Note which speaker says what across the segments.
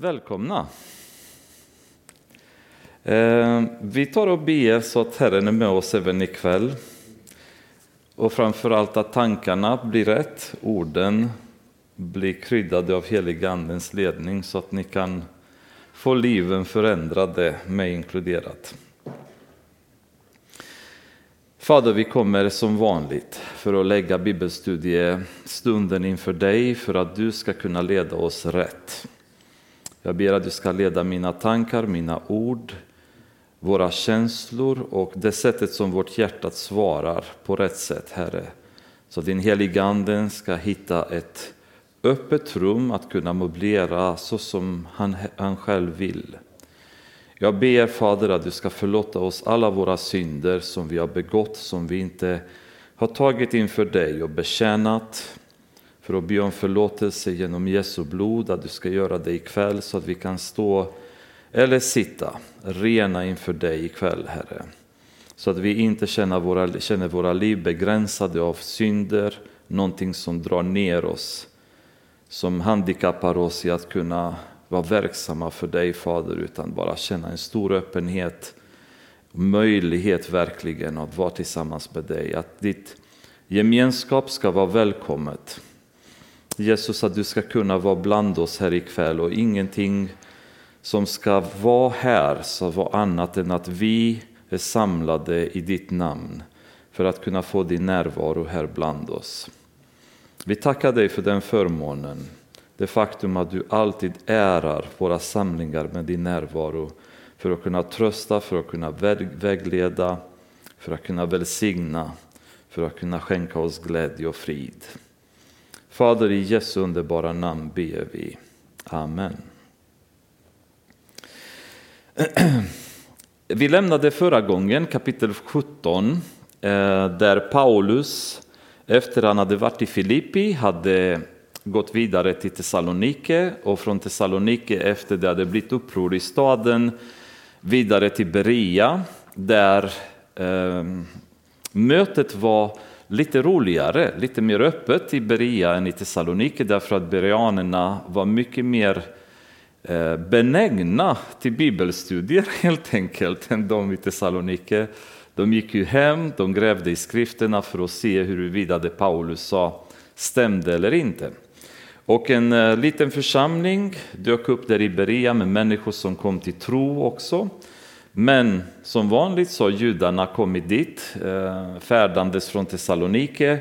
Speaker 1: Välkomna! Eh, vi tar och ber så att Herren är med oss även ikväll. Och framförallt att tankarna blir rätt, orden blir kryddade av helig Andens ledning så att ni kan få liven förändrade, mig inkluderat. Fader, vi kommer som vanligt för att lägga bibelstudiestunden inför dig för att du ska kunna leda oss rätt. Jag ber att du ska leda mina tankar, mina ord, våra känslor och det sättet som vårt hjärta svarar på rätt sätt, Herre. Så din heliga Ande ska hitta ett öppet rum att kunna möblera så som han, han själv vill. Jag ber Fader att du ska förlåta oss alla våra synder som vi har begått, som vi inte har tagit inför dig och betjänat för att be om förlåtelse genom Jesu blod, att du ska göra det ikväll så att vi kan stå eller sitta rena inför dig ikväll, Herre. Så att vi inte känner våra, känner våra liv begränsade av synder, någonting som drar ner oss, som handikappar oss i att kunna vara verksamma för dig, Fader, utan bara känna en stor öppenhet, möjlighet verkligen att vara tillsammans med dig. Att ditt gemenskap ska vara välkommet. Jesus, att du ska kunna vara bland oss här ikväll och ingenting som ska vara här ska vara annat än att vi är samlade i ditt namn för att kunna få din närvaro här bland oss. Vi tackar dig för den förmånen, det faktum att du alltid ärar våra samlingar med din närvaro för att kunna trösta, för att kunna vägleda, för att kunna välsigna, för att kunna skänka oss glädje och frid. Fader, i Jesu underbara namn ber vi. Amen. Vi lämnade förra gången kapitel 17 eh, där Paulus efter han hade varit i Filippi hade gått vidare till Thessalonike och från Thessalonike efter det hade blivit uppror i staden vidare till Berea där eh, mötet var lite roligare, lite mer öppet i Berea än i Thessaloniki därför att bereanerna var mycket mer eh, benägna till bibelstudier helt enkelt än de i Thessaloniki. De gick ju hem, de grävde i skrifterna för att se huruvida det Paulus sa stämde eller inte. Och en eh, liten församling dök upp där i Berea med människor som kom till tro också. Men som vanligt så har judarna kommit dit, eh, färdandes från Thessalonike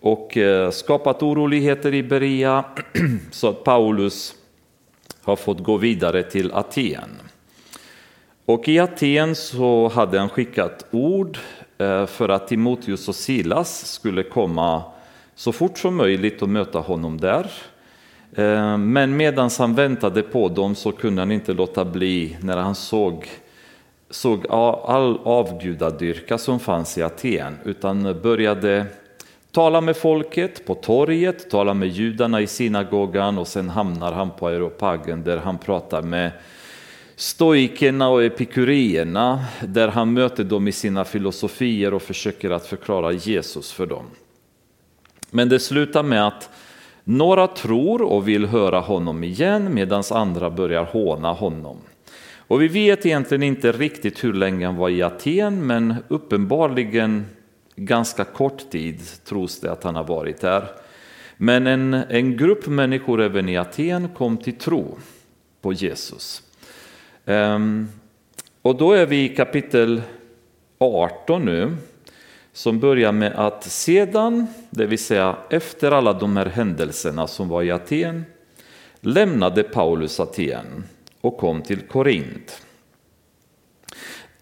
Speaker 1: och eh, skapat oroligheter i Berea så att Paulus har fått gå vidare till Aten. Och i Aten så hade han skickat ord eh, för att Timoteus och Silas skulle komma så fort som möjligt och möta honom där. Men medan han väntade på dem så kunde han inte låta bli när han såg såg all avgudadyrka som fanns i Aten utan började tala med folket på torget, tala med judarna i synagogan och sen hamnar han på europagen där han pratar med stoikerna och epikurierna där han möter dem i sina filosofier och försöker att förklara Jesus för dem. Men det slutar med att några tror och vill höra honom igen medan andra börjar håna honom. Och vi vet egentligen inte riktigt hur länge han var i Aten, men uppenbarligen ganska kort tid tros det att han har varit där. Men en, en grupp människor även i Aten kom till tro på Jesus. Um, och då är vi i kapitel 18 nu, som börjar med att sedan, det vill säga efter alla de här händelserna som var i Aten, lämnade Paulus Aten och kom till Korint.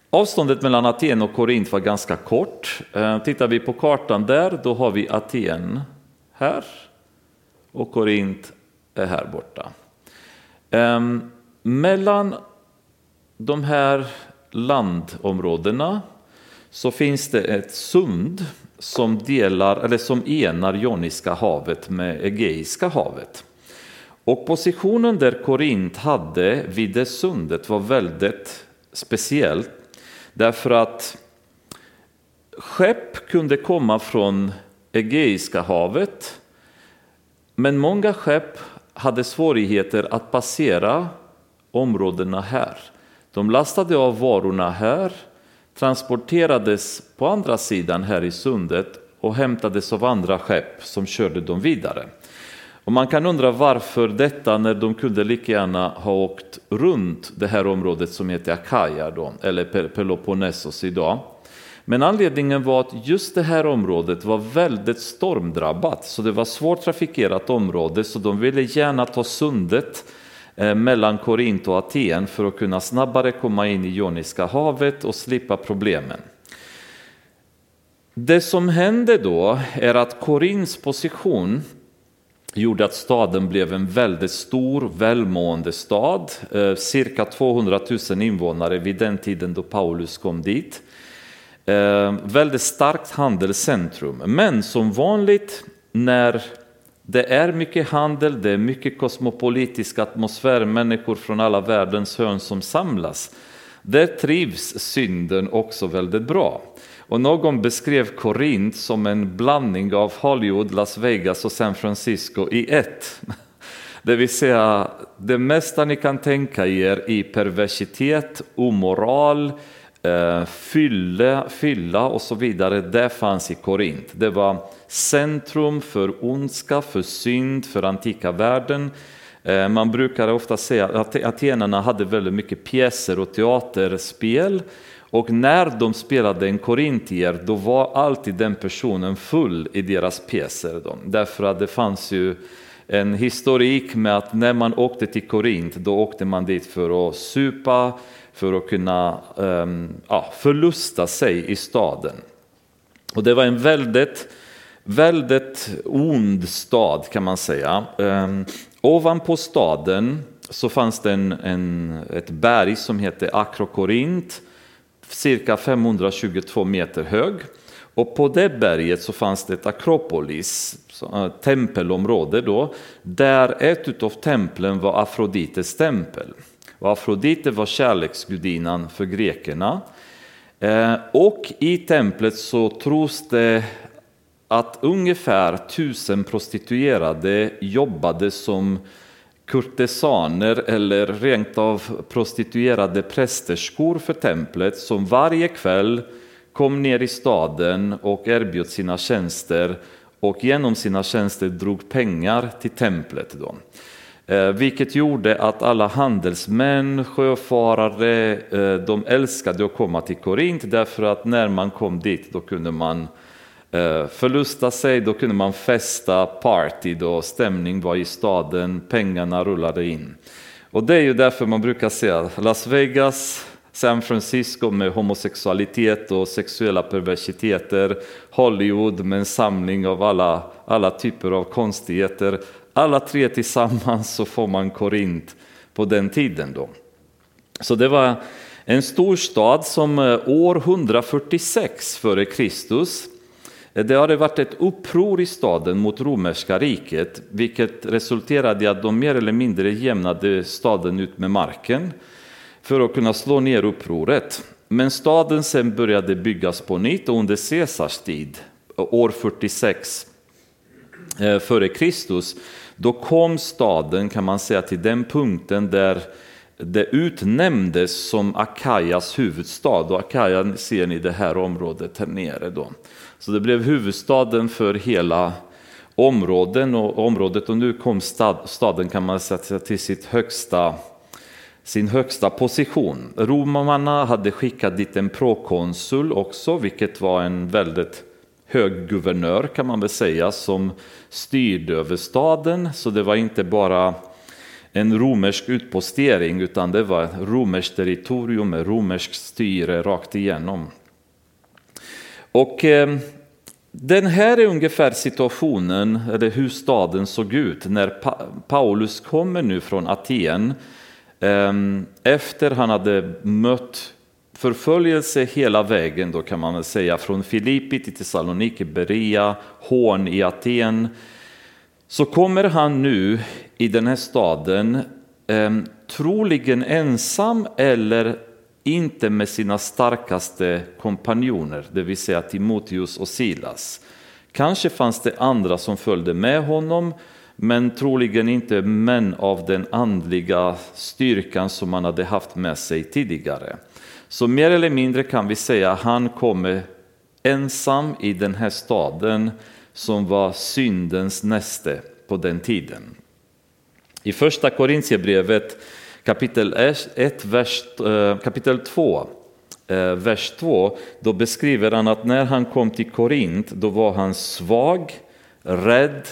Speaker 1: Avståndet mellan Aten och Korint var ganska kort. Eh, tittar vi på kartan där, då har vi Aten här och Korint är här borta. Ehm, mellan de här landområdena så finns det ett sund som, delar, eller som enar Joniska havet med Egeiska havet. Och positionen där Korint hade vid det sundet var väldigt speciell därför att skepp kunde komma från Egeiska havet men många skepp hade svårigheter att passera områdena här. De lastade av varorna här, transporterades på andra sidan här i sundet och hämtades av andra skepp som körde dem vidare. Och man kan undra varför detta när de kunde lika gärna ha åkt runt det här området som heter Akaja då, eller Peloponnesos idag. Men anledningen var att just det här området var väldigt stormdrabbat, så det var svårt trafikerat område, så de ville gärna ta sundet eh, mellan Korint och Aten för att kunna snabbare komma in i Joniska havet och slippa problemen. Det som hände då är att Korints position gjorde att staden blev en väldigt stor, välmående stad, eh, cirka 200 000 invånare vid den tiden då Paulus kom dit. Eh, väldigt starkt handelscentrum, men som vanligt när det är mycket handel, det är mycket kosmopolitisk atmosfär, människor från alla världens hörn som samlas. Där trivs synden också väldigt bra. Och någon beskrev Korint som en blandning av Hollywood, Las Vegas och San Francisco i ett. Det vill säga det mesta ni kan tänka er i perversitet, omoral, eh, fylla, fylla och så vidare, det fanns i Korint. Det var centrum för ondska, för synd, för antika världen. Eh, man brukar ofta säga att atenarna hade väldigt mycket pjäser och teaterspel och när de spelade en korintier, då var alltid den personen full i deras pjäser. Då. Därför att det fanns ju en historik med att när man åkte till Korint, då åkte man dit för att supa, för att kunna um, ja, förlusta sig i staden. Och det var en väldigt, väldigt ond stad kan man säga. Um, ovanpå staden så fanns det en, en, ett berg som hette Akrokorint cirka 522 meter hög. Och på det berget så fanns det ett Akropolis, eh, tempelområde då, där ett av templen var Afrodites tempel. Och Afrodite var kärleksgudinnan för grekerna. Eh, och i templet så tros det att ungefär tusen prostituerade jobbade som kurtesaner eller rent av prostituerade prästerskor för templet som varje kväll kom ner i staden och erbjöd sina tjänster och genom sina tjänster drog pengar till templet. Då. Eh, vilket gjorde att alla handelsmän, sjöfarare, eh, de älskade att komma till Korint därför att när man kom dit då kunde man Eh, förlusta sig, då kunde man festa, party, då stämning var i staden, pengarna rullade in. Och det är ju därför man brukar säga Las Vegas, San Francisco med homosexualitet och sexuella perversiteter, Hollywood med en samling av alla, alla typer av konstigheter. Alla tre tillsammans så får man Korint på den tiden då. Så det var en stor stad som eh, år 146 före Kristus det hade varit ett uppror i staden mot romerska riket, vilket resulterade i att de mer eller mindre jämnade staden ut med marken för att kunna slå ner upproret. Men staden sen började byggas på nytt och under Caesars tid, år 46 eh, före Kristus, då kom staden kan man säga till den punkten där det utnämndes som Akajas huvudstad och Akaja ser ni det här området här nere då. Så det blev huvudstaden för hela områden och området och nu kom staden kan man säga till sitt högsta, sin högsta position. Romarna hade skickat dit en prokonsul också, vilket var en väldigt hög guvernör kan man väl säga, som styrde över staden. Så det var inte bara en romersk utpostering utan det var romerskt territorium med romerskt styre rakt igenom. Och eh, den här är ungefär situationen, eller hur staden såg ut när pa Paulus kommer nu från Aten eh, efter han hade mött förföljelse hela vägen då kan man väl säga från Filippi till Thessaloniki, Berea, hån i Aten. Så kommer han nu i den här staden eh, troligen ensam eller inte med sina starkaste kompanjoner, det vill säga Timoteus och Silas. Kanske fanns det andra som följde med honom, men troligen inte män av den andliga styrkan som man hade haft med sig tidigare. Så mer eller mindre kan vi säga att han kommer ensam i den här staden som var syndens näste på den tiden. I första Korintierbrevet kapitel 1, vers, eh, kapitel 2, eh, vers 2, då beskriver han att när han kom till Korint, då var han svag, rädd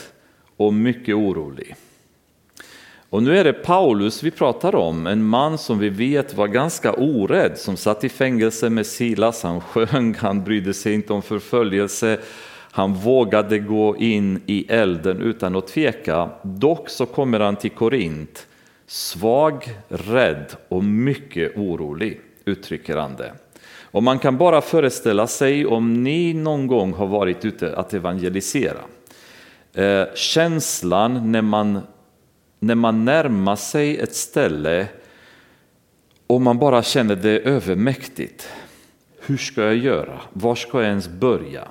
Speaker 1: och mycket orolig. Och nu är det Paulus vi pratar om, en man som vi vet var ganska orädd, som satt i fängelse med Silas, han sjöng, han brydde sig inte om förföljelse, han vågade gå in i elden utan att tveka. Dock så kommer han till Korint, svag, rädd och mycket orolig, uttrycker han det. Och man kan bara föreställa sig om ni någon gång har varit ute att evangelisera. Eh, känslan när man, när man närmar sig ett ställe och man bara känner det övermäktigt. Hur ska jag göra? Var ska jag ens börja?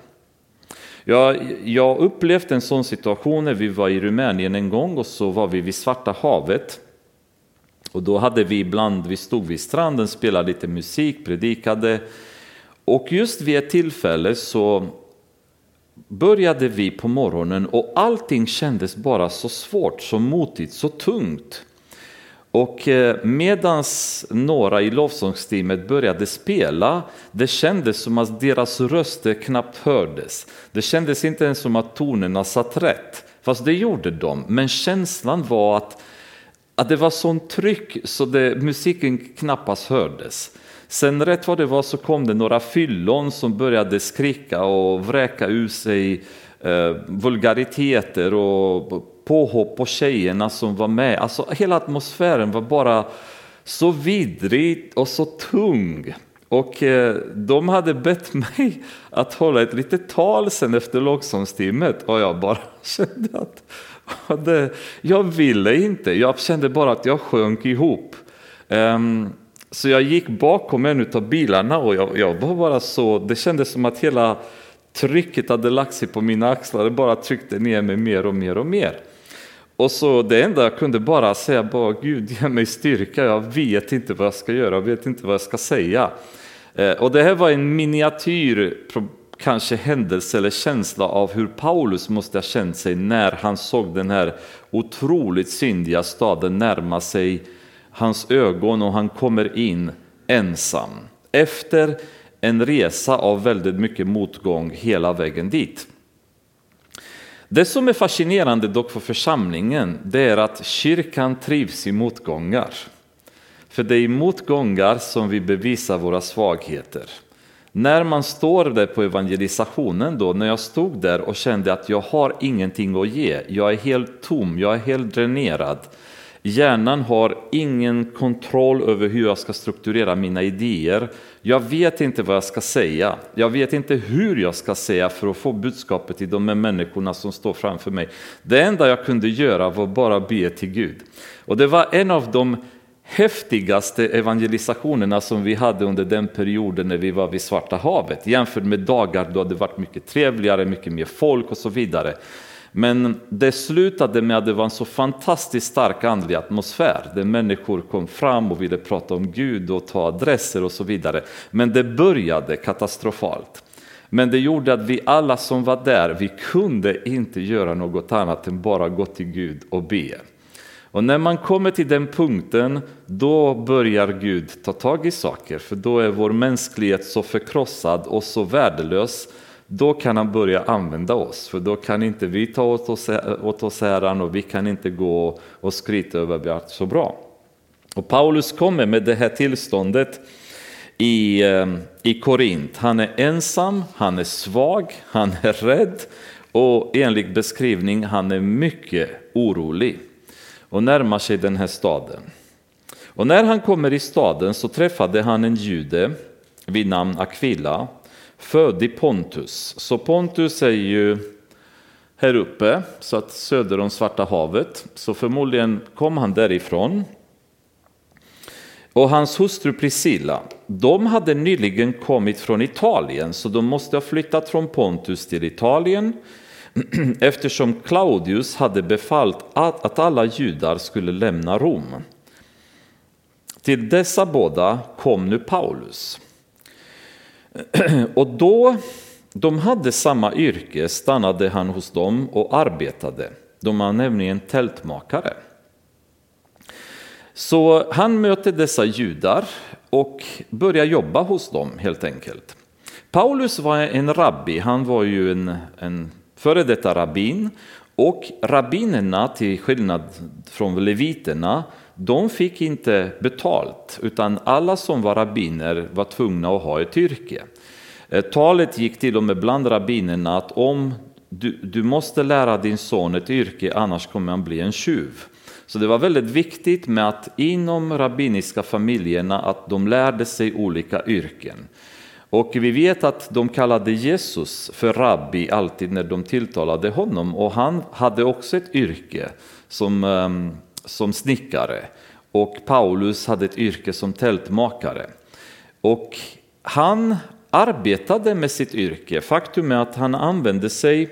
Speaker 1: Jag, jag upplevt en sån situation när vi var i Rumänien en gång och så var vi vid Svarta havet. Och då hade vi ibland, vi stod vid stranden, spelade lite musik, predikade. Och just vid ett tillfälle så började vi på morgonen och allting kändes bara så svårt, så motigt, så tungt. Och eh, medans några i lovsångsteamet började spela, det kändes som att deras röster knappt hördes. Det kändes inte ens som att tonerna satt rätt, fast det gjorde de. Men känslan var att, att det var sånt tryck så det, musiken knappast hördes. Sen rätt vad det var så kom det några fyllon som började skrika och vräka ur sig eh, vulgariteter och påhopp på tjejerna som var med. Alltså hela atmosfären var bara så vidrig och så tung. Och eh, de hade bett mig att hålla ett litet tal sen efter lågsångstimmet och jag bara kände att det, jag ville inte. Jag kände bara att jag sjönk ihop. Um, så jag gick bakom en av bilarna och jag, jag, var bara så, det kändes som att hela trycket hade lagt sig på mina axlar, det bara tryckte ner mig mer och mer och mer. Och så det enda jag kunde bara säga bara Gud ge mig styrka, jag vet inte vad jag ska göra, jag vet inte vad jag ska säga. Eh, och det här var en miniatyr, kanske händelse eller känsla av hur Paulus måste ha känt sig när han såg den här otroligt syndiga staden närma sig hans ögon och han kommer in ensam. Efter en resa av väldigt mycket motgång hela vägen dit. Det som är fascinerande dock för församlingen, det är att kyrkan trivs i motgångar. För det är i motgångar som vi bevisar våra svagheter. När man står där på evangelisationen, då, när jag stod där och kände att jag har ingenting att ge, jag är helt tom, jag är helt dränerad. Hjärnan har ingen kontroll över hur jag ska strukturera mina idéer. Jag vet inte vad jag ska säga. Jag vet inte hur jag ska säga för att få budskapet till de människorna som står framför mig. Det enda jag kunde göra var bara be till Gud. Och det var en av de häftigaste evangelisationerna som vi hade under den perioden när vi var vid Svarta havet jämfört med dagar då det varit mycket trevligare, mycket mer folk och så vidare. Men det slutade med att det var en så fantastiskt stark andlig atmosfär där människor kom fram och ville prata om Gud och ta adresser och så vidare. Men det började katastrofalt. Men det gjorde att vi alla som var där, vi kunde inte göra något annat än bara gå till Gud och be. Och när man kommer till den punkten, då börjar Gud ta tag i saker, för då är vår mänsklighet så förkrossad och så värdelös då kan han börja använda oss, för då kan inte vi ta åt oss, åt oss äran och vi kan inte gå och skryta över att vi har så bra. Och Paulus kommer med det här tillståndet i, eh, i Korint. Han är ensam, han är svag, han är rädd och enligt beskrivning han är mycket orolig och närmar sig den här staden. Och när han kommer i staden så träffade han en jude vid namn Aquila född i Pontus. Så Pontus är ju här uppe, så att söder om Svarta havet. Så förmodligen kom han därifrån. Och hans hustru Priscilla, de hade nyligen kommit från Italien, så de måste ha flyttat från Pontus till Italien. eftersom Claudius hade befallt att, att alla judar skulle lämna Rom. Till dessa båda kom nu Paulus. Och då de hade samma yrke stannade han hos dem och arbetade. De var nämligen tältmakare. Så han mötte dessa judar och började jobba hos dem helt enkelt. Paulus var en rabbi, han var ju en, en före detta rabbin och rabbinerna till skillnad från leviterna de fick inte betalt utan alla som var rabbiner var tvungna att ha ett yrke. Eh, talet gick till och med bland rabbinerna att om du, du måste lära din son ett yrke annars kommer han bli en tjuv. Så det var väldigt viktigt med att inom rabbiniska familjerna att de lärde sig olika yrken. Och vi vet att de kallade Jesus för rabbi alltid när de tilltalade honom och han hade också ett yrke som, ehm, som snickare och Paulus hade ett yrke som tältmakare. Och han arbetade med sitt yrke. Faktum är att han använde sig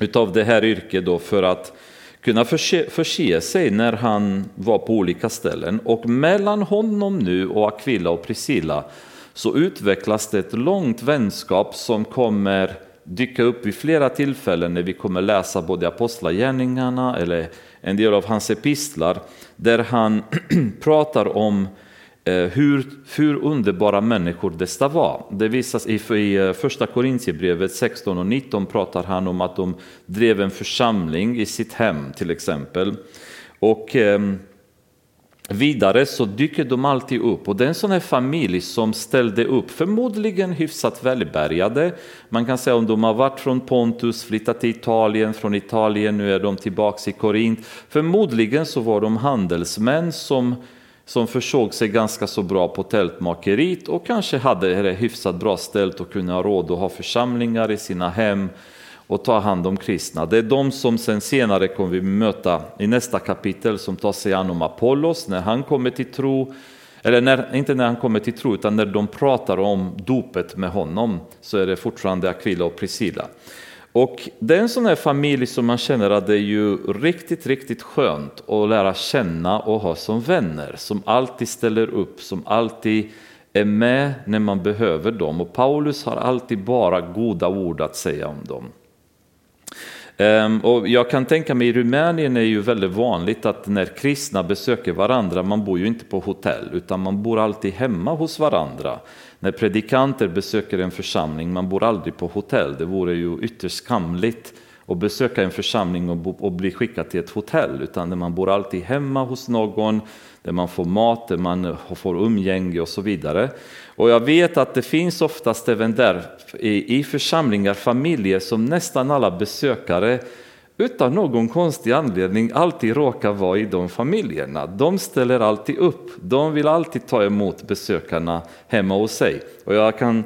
Speaker 1: utav det här yrket då för att kunna förse, förse sig när han var på olika ställen. Och mellan honom nu och Aquila och Priscilla så utvecklas det ett långt vänskap som kommer dyka upp vid flera tillfällen när vi kommer läsa både Apostlagärningarna eller en del av hans epistlar där han pratar om eh, hur, hur underbara människor dessa var. Det visas i, i eh, första Korintierbrevet 16 och 19 pratar han om att de drev en församling i sitt hem till exempel. Och eh, Vidare så dyker de alltid upp och det är en sån här familj som ställde upp, förmodligen hyfsat välbärgade. Man kan säga om de har varit från Pontus, flyttat till Italien, från Italien, nu är de tillbaks i Korint. Förmodligen så var de handelsmän som, som försåg sig ganska så bra på tältmakeriet och kanske hade det hyfsat bra ställt och kunde ha råd att ha församlingar i sina hem och ta hand om kristna. Det är de som sen senare kommer vi möta i nästa kapitel som tar sig an om Apollos när han kommer till tro, eller när, inte när han kommer till tro utan när de pratar om dopet med honom så är det fortfarande Aquila och Priscilla. Och det är en sån här familj som man känner att det är ju riktigt, riktigt skönt att lära känna och ha som vänner, som alltid ställer upp, som alltid är med när man behöver dem. Och Paulus har alltid bara goda ord att säga om dem. Ehm, och jag kan tänka mig i Rumänien är det ju väldigt vanligt att när kristna besöker varandra, man bor ju inte på hotell utan man bor alltid hemma hos varandra. När predikanter besöker en församling, man bor aldrig på hotell, det vore ju ytterst skamligt och besöka en församling och, bo, och bli skickad till ett hotell, utan man bor alltid hemma hos någon, där man får mat, där man eh, får umgänge och så vidare. Och jag vet att det finns oftast även där i, i församlingar familjer som nästan alla besökare utan någon konstig anledning alltid råkar vara i de familjerna. De ställer alltid upp, de vill alltid ta emot besökarna hemma hos sig. Och jag kan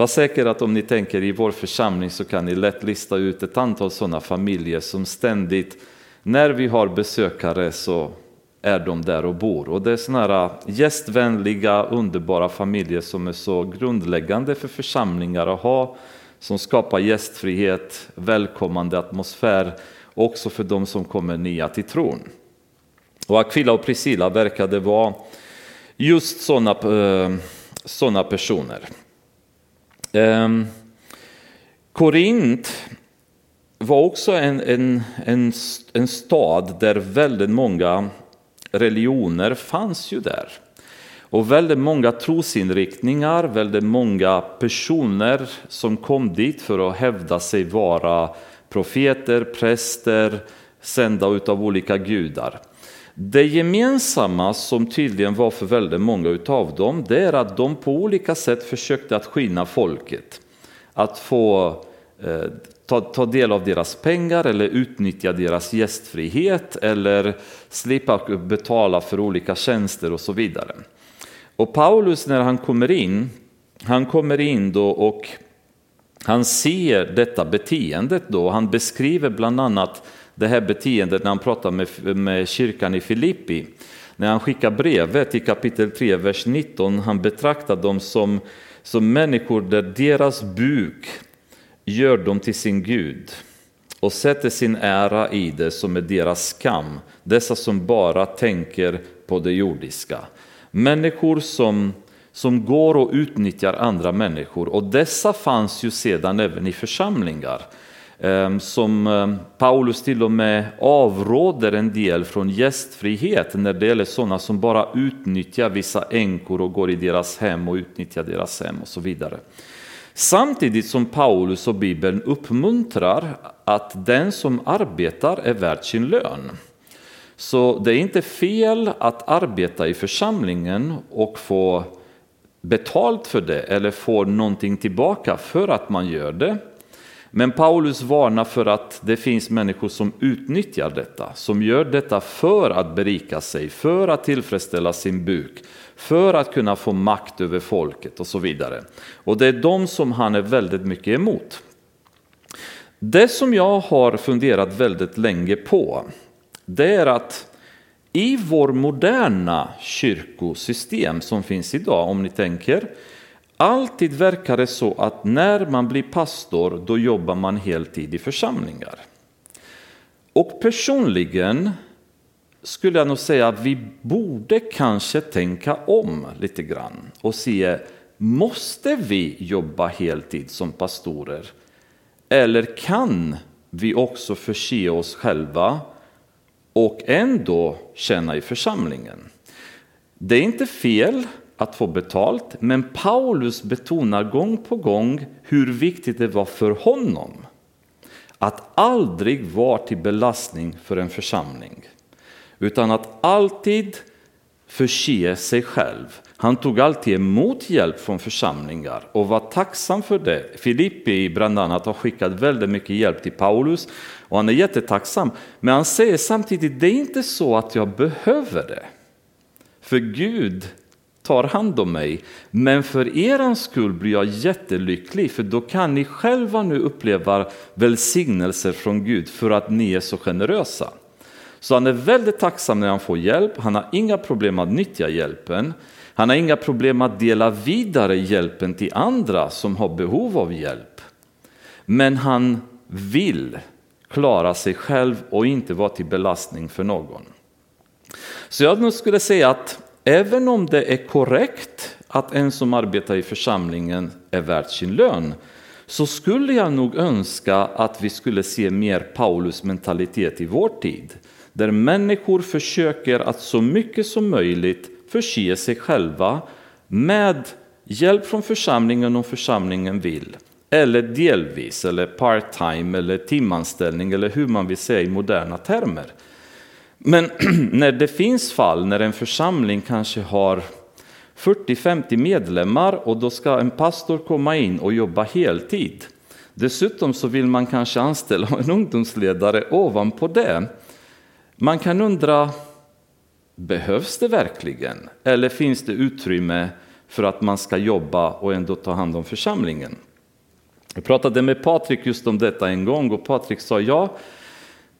Speaker 1: var säker att om ni tänker i vår församling så kan ni lätt lista ut ett antal sådana familjer som ständigt, när vi har besökare så är de där och bor. Och det är sådana här gästvänliga, underbara familjer som är så grundläggande för församlingar att ha, som skapar gästfrihet, välkommande atmosfär, också för de som kommer nya till tron. Och Aquila och Priscilla verkade vara just sådana eh, såna personer. Ehm, Korint var också en, en, en, en stad där väldigt många religioner fanns ju där. Och väldigt många trosinriktningar, väldigt många personer som kom dit för att hävda sig vara profeter, präster, sända utav olika gudar. Det gemensamma som tydligen var för väldigt många utav dem, det är att de på olika sätt försökte att skinna folket. Att få eh, ta, ta del av deras pengar eller utnyttja deras gästfrihet eller slippa betala för olika tjänster och så vidare. Och Paulus när han kommer in, han kommer in då och han ser detta beteendet då, han beskriver bland annat det här beteendet när han pratar med, med kyrkan i Filippi. När han skickar brevet i kapitel 3, vers 19, han betraktar dem som, som människor där deras buk gör dem till sin Gud. och sätter sin ära i det som är deras skam, dessa som bara tänker på det jordiska. Människor som, som går och utnyttjar andra människor och dessa fanns ju sedan även i församlingar. Ehm, som ehm, Paulus till och med avråder en del från gästfrihet när det gäller sådana som bara utnyttjar vissa änkor och går i deras hem och utnyttjar deras hem och så vidare. Samtidigt som Paulus och Bibeln uppmuntrar att den som arbetar är värd sin lön. Så det är inte fel att arbeta i församlingen och få betalt för det eller få någonting tillbaka för att man gör det. Men Paulus varnar för att det finns människor som utnyttjar detta, som gör detta för att berika sig, för att tillfredsställa sin buk, för att kunna få makt över folket och så vidare. Och det är de som han är väldigt mycket emot. Det som jag har funderat väldigt länge på, det är att i vår moderna kyrkosystem som finns idag, om ni tänker, alltid verkar det så att när man blir pastor, då jobbar man heltid i församlingar. Och personligen skulle jag nog säga att vi borde kanske tänka om lite grann och se, måste vi jobba heltid som pastorer? Eller kan vi också förse oss själva och ändå tjäna i församlingen? Det är inte fel att få betalt, men Paulus betonar gång på gång hur viktigt det var för honom att aldrig vara till belastning för en församling utan att alltid förse sig själv. Han tog alltid emot hjälp från församlingar och var tacksam för det. Filippi bland annat har skickat väldigt mycket hjälp till Paulus och han är jättetacksam. Men han säger samtidigt, det är inte så att jag behöver det. För Gud tar hand om mig. Men för er skull blir jag jättelycklig, för då kan ni själva nu uppleva välsignelser från Gud för att ni är så generösa. Så han är väldigt tacksam när han får hjälp, han har inga problem att nyttja hjälpen. Han har inga problem att dela vidare hjälpen till andra som har behov av hjälp. Men han vill klara sig själv och inte vara till belastning för någon. Så jag skulle säga att även om det är korrekt att en som arbetar i församlingen är värd sin lön, så skulle jag nog önska att vi skulle se mer Paulus mentalitet i vår tid där människor försöker att så mycket som möjligt förse sig själva med hjälp från församlingen om församlingen vill. Eller delvis, eller part-time, eller timanställning, eller hur man vill säga i moderna termer. Men när det finns fall när en församling kanske har 40-50 medlemmar och då ska en pastor komma in och jobba heltid. Dessutom så vill man kanske anställa en ungdomsledare ovanpå det. Man kan undra, behövs det verkligen? Eller finns det utrymme för att man ska jobba och ändå ta hand om församlingen? Jag pratade med Patrik just om detta en gång och Patrik sa ja,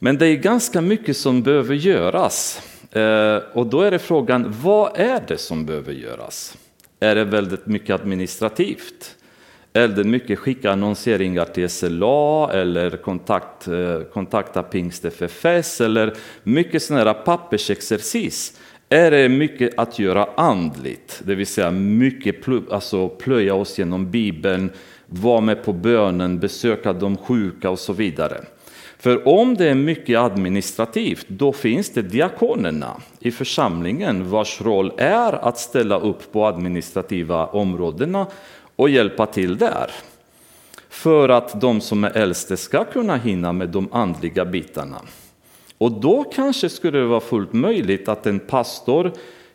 Speaker 1: men det är ganska mycket som behöver göras. Eh, och då är det frågan, vad är det som behöver göras? Är det väldigt mycket administrativt? Är det mycket skicka annonseringar till SLA eller kontakt, eh, kontakta Pingst FFS eller mycket sån här pappersexercis. Är det mycket att göra andligt, det vill säga mycket plö, alltså plöja oss genom Bibeln, vara med på bönen, besöka de sjuka och så vidare. För om det är mycket administrativt, då finns det diakonerna i församlingen vars roll är att ställa upp på administrativa områdena och hjälpa till där. För att de som är äldste ska kunna hinna med de andliga bitarna. Och då kanske skulle det vara fullt möjligt att en pastor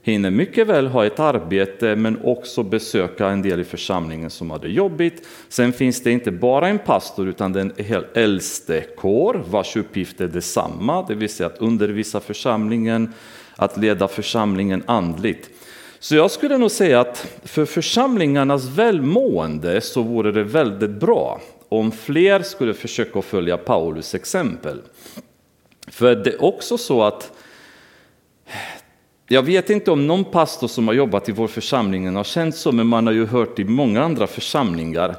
Speaker 1: hinner mycket väl ha ett arbete men också besöka en del i församlingen som har det jobbigt. Sen finns det inte bara en pastor utan den äldste kår vars uppgift är detsamma, det vill säga att undervisa församlingen, att leda församlingen andligt. Så jag skulle nog säga att för församlingarnas välmående så vore det väldigt bra om fler skulle försöka följa Paulus exempel. För det är också så att jag vet inte om någon pastor som har jobbat i vår församling har känt så, men man har ju hört i många andra församlingar.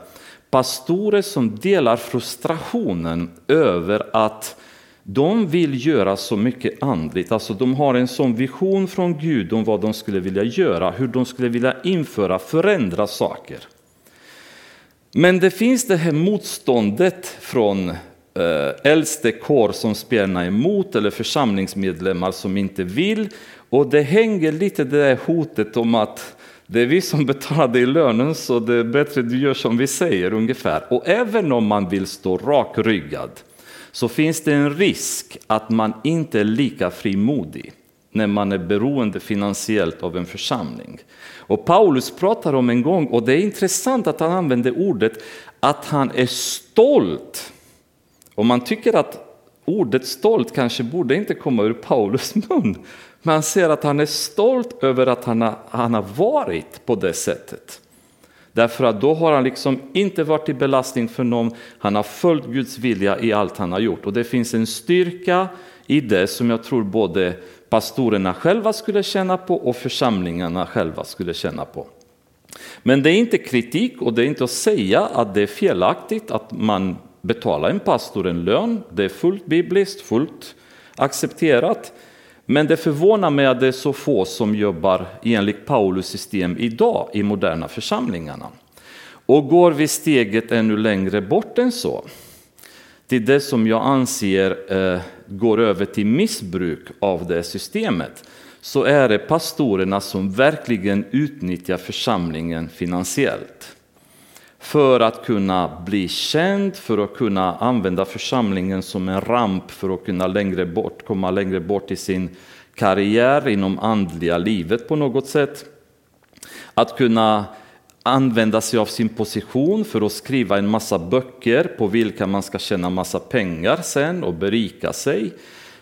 Speaker 1: pastorer som delar frustrationen över att de vill göra så mycket andligt, alltså de har en sån vision från Gud om vad de skulle vilja göra, hur de skulle vilja införa, förändra saker. Men det finns det här motståndet från eh, äldste kår som spjärnar emot eller församlingsmedlemmar som inte vill. Och det hänger lite det där hotet om att det är vi som betalar dig lönen så det är bättre du gör som vi säger ungefär. Och även om man vill stå rakryggad så finns det en risk att man inte är lika frimodig när man är beroende finansiellt av en församling. Och Paulus pratar om en gång, och det är intressant att han använder ordet att han är stolt. Och man tycker att ordet stolt kanske borde inte komma ur Paulus mun. Men han säger att han är stolt över att han har, han har varit på det sättet. Därför att då har han liksom inte varit till belastning för någon, han har följt Guds vilja i allt han har gjort. Och det finns en styrka i det som jag tror både pastorerna själva skulle känna på och församlingarna själva skulle känna på. Men det är inte kritik och det är inte att säga att det är felaktigt att man betalar en pastor en lön. Det är fullt bibliskt, fullt accepterat. Men det förvånar mig att det är så få som jobbar enligt Paulus system idag i moderna församlingarna. Och går vi steget ännu längre bort än så, till det som jag anser eh, går över till missbruk av det systemet, så är det pastorerna som verkligen utnyttjar församlingen finansiellt. För att kunna bli känd, för att kunna använda församlingen som en ramp för att kunna längre bort, komma längre bort i sin karriär inom andliga livet på något sätt. Att kunna använda sig av sin position för att skriva en massa böcker på vilka man ska tjäna massa pengar sen och berika sig.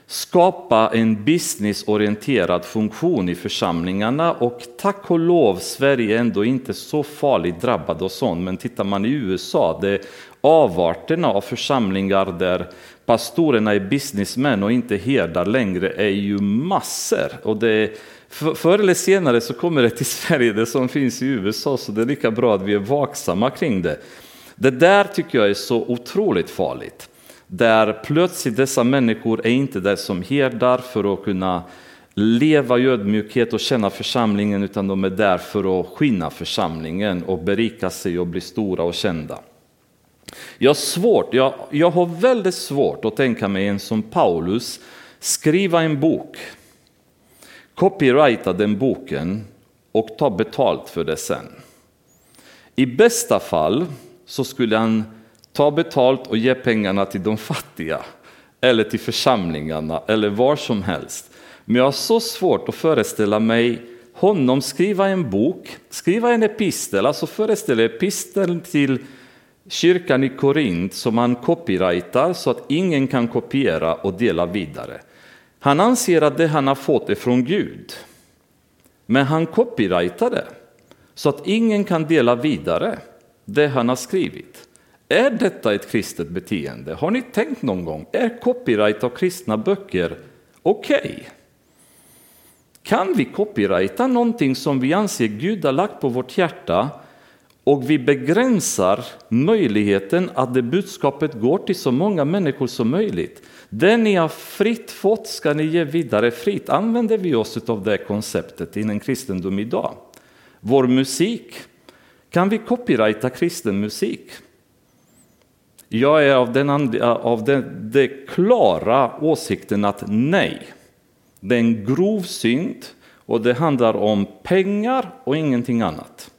Speaker 1: Skapa en businessorienterad funktion i församlingarna och tack och lov Sverige är ändå inte så farligt drabbad och sånt. Men tittar man i USA, det är avarterna av församlingar där pastorerna är businessmän och inte herdar längre är ju massor. Och det Förr eller senare så kommer det till Sverige, det som finns i USA, så det är lika bra att vi är vaksamma kring det. Det där tycker jag är så otroligt farligt. Där plötsligt dessa människor är inte där som herdar för att kunna leva i ödmjukhet och känna församlingen, utan de är där för att skinna församlingen och berika sig och bli stora och kända. Jag har, svårt, jag, jag har väldigt svårt att tänka mig en som Paulus skriva en bok copyrighta den boken och ta betalt för det sen. I bästa fall så skulle han ta betalt och ge pengarna till de fattiga eller till församlingarna eller var som helst. Men jag har så svårt att föreställa mig honom skriva en bok, skriva en epistel, alltså föreställa episteln till kyrkan i Korint som han copyrightar så att ingen kan kopiera och dela vidare. Han anser att det han har fått är från Gud. Men han copyrightar det så att ingen kan dela vidare det han har skrivit. Är detta ett kristet beteende? Har ni tänkt någon gång? Är copyright av kristna böcker okej? Okay? Kan vi copyrighta någonting som vi anser Gud har lagt på vårt hjärta och vi begränsar möjligheten att det budskapet går till så många människor som möjligt? Det ni har fritt fått ska ni ge vidare fritt. Använder vi oss av det konceptet inom kristendom idag? Vår musik, kan vi copyrighta kristen musik? Jag är av den, av den, den klara åsikten att nej, det är en grov synd och det handlar om pengar och ingenting annat.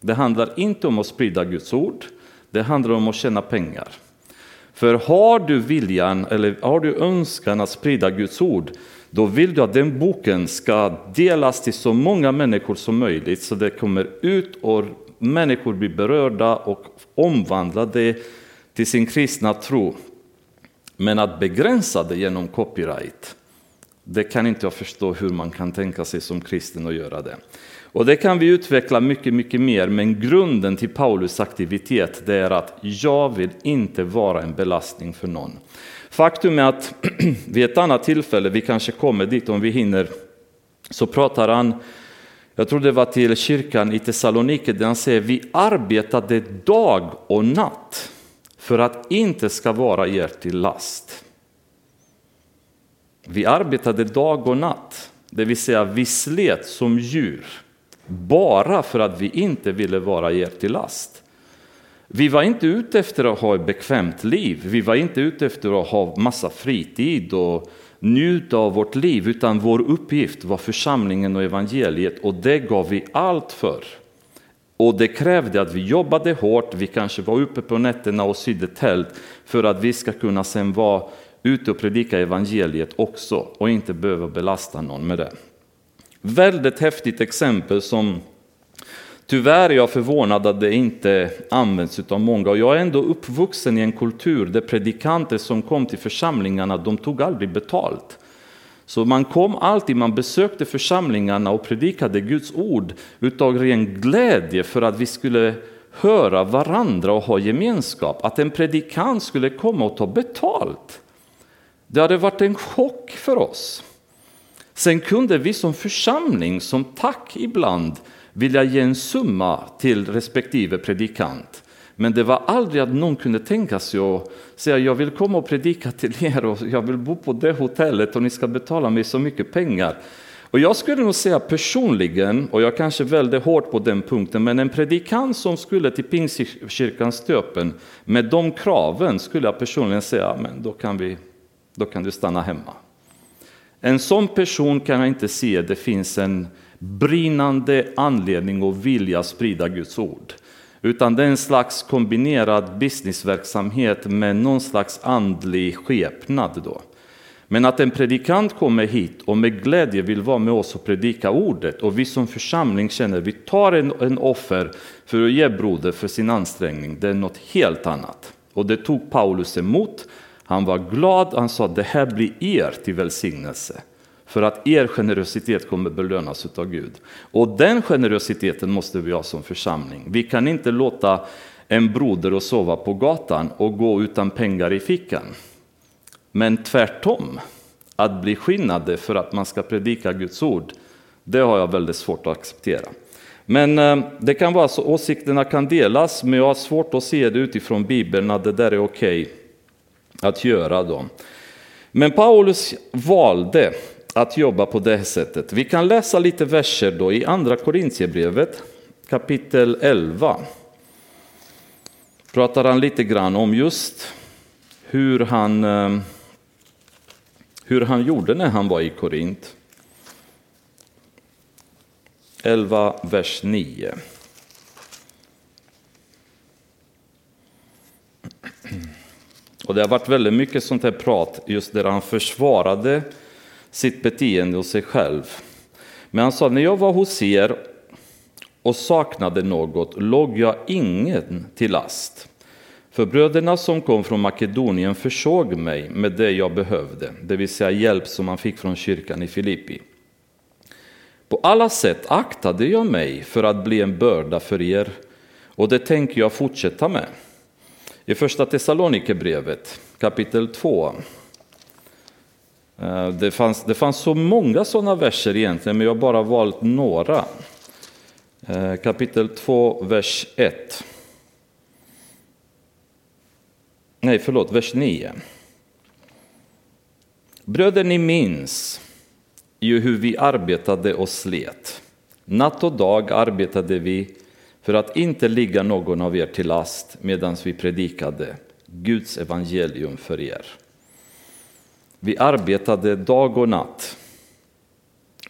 Speaker 1: Det handlar inte om att sprida Guds ord, det handlar om att tjäna pengar. För har du viljan eller har du önskan att sprida Guds ord, då vill du att den boken ska delas till så många människor som möjligt så det kommer ut och människor blir berörda och omvandlade till sin kristna tro. Men att begränsa det genom copyright, det kan inte jag förstå hur man kan tänka sig som kristen att göra det. Och det kan vi utveckla mycket, mycket mer, men grunden till Paulus aktivitet det är att jag vill inte vara en belastning för någon. Faktum är att vid ett annat tillfälle, vi kanske kommer dit om vi hinner, så pratar han jag tror det var till kyrkan i Thessaloniki där han säger vi arbetade dag och natt för att inte ska vara er till last. Vi arbetade dag och natt, det vill säga vi slet som djur bara för att vi inte ville vara er till last. Vi var inte ute efter att ha ett bekvämt liv, vi var inte ute efter att ha massa fritid och njuta av vårt liv, utan vår uppgift var församlingen och evangeliet och det gav vi allt för. Och det krävde att vi jobbade hårt, vi kanske var uppe på nätterna och sydde tält för att vi ska kunna sen vara ute och predika evangeliet också och inte behöva belasta någon med det. Väldigt häftigt exempel som tyvärr är jag förvånad att det inte används av många. Och jag är ändå uppvuxen i en kultur där predikanter som kom till församlingarna, de tog aldrig betalt. Så man kom alltid, man besökte församlingarna och predikade Guds ord utav ren glädje för att vi skulle höra varandra och ha gemenskap. Att en predikant skulle komma och ta betalt. Det hade varit en chock för oss. Sen kunde vi som församling, som tack ibland, vilja ge en summa till respektive predikant. Men det var aldrig att någon kunde tänka sig att säga jag vill komma och predika till er och jag vill bo på det hotellet och ni ska betala mig så mycket pengar. Och jag skulle nog säga personligen, och jag kanske väldigt hårt på den punkten, men en predikant som skulle till Pingstkyrkans stöpen med de kraven skulle jag personligen säga, men då kan, vi, då kan du stanna hemma. En sån person kan jag inte se, det finns en brinnande anledning och vilja att sprida Guds ord. Utan det är en slags kombinerad businessverksamhet med någon slags andlig skepnad. Då. Men att en predikant kommer hit och med glädje vill vara med oss och predika ordet och vi som församling känner att vi tar en, en offer för att ge broder för sin ansträngning, det är något helt annat. Och det tog Paulus emot. Han var glad, han sa det här blir er till välsignelse. För att er generositet kommer belönas av Gud. Och den generositeten måste vi ha som församling. Vi kan inte låta en broder och sova på gatan och gå utan pengar i fickan. Men tvärtom, att bli skinnade för att man ska predika Guds ord, det har jag väldigt svårt att acceptera. Men eh, det kan vara så, åsikterna kan delas, men jag har svårt att se det utifrån Bibeln att det där är okej okay att göra. Då. Men Paulus valde att jobba på det sättet. Vi kan läsa lite verser då i andra Korintierbrevet kapitel 11. Pratar han lite grann om just hur han, eh, hur han gjorde när han var i Korint. 11, vers 9. Och det har varit väldigt mycket sånt här prat just där han försvarade sitt beteende och sig själv. Men han sa, när jag var hos er och saknade något låg jag ingen till last. För bröderna som kom från Makedonien försåg mig med det jag behövde, det vill säga hjälp som man fick från kyrkan i Filippi. På alla sätt aktade jag mig för att bli en börda för er och det tänker jag fortsätta med. I första Thessalonikerbrevet kapitel 2 Eh, det fanns, det fanns så många sådana verser egentligen, men jag har bara valt några. Eh, kapitel 2, vers 1. Nej, förlåt, vers 9. Bröder, ni minns ju hur vi arbetade och slet. Natt och dag arbetade vi för att inte ligga någon av er till last medan vi predikade Guds evangelium för er. Vi arbetade dag och natt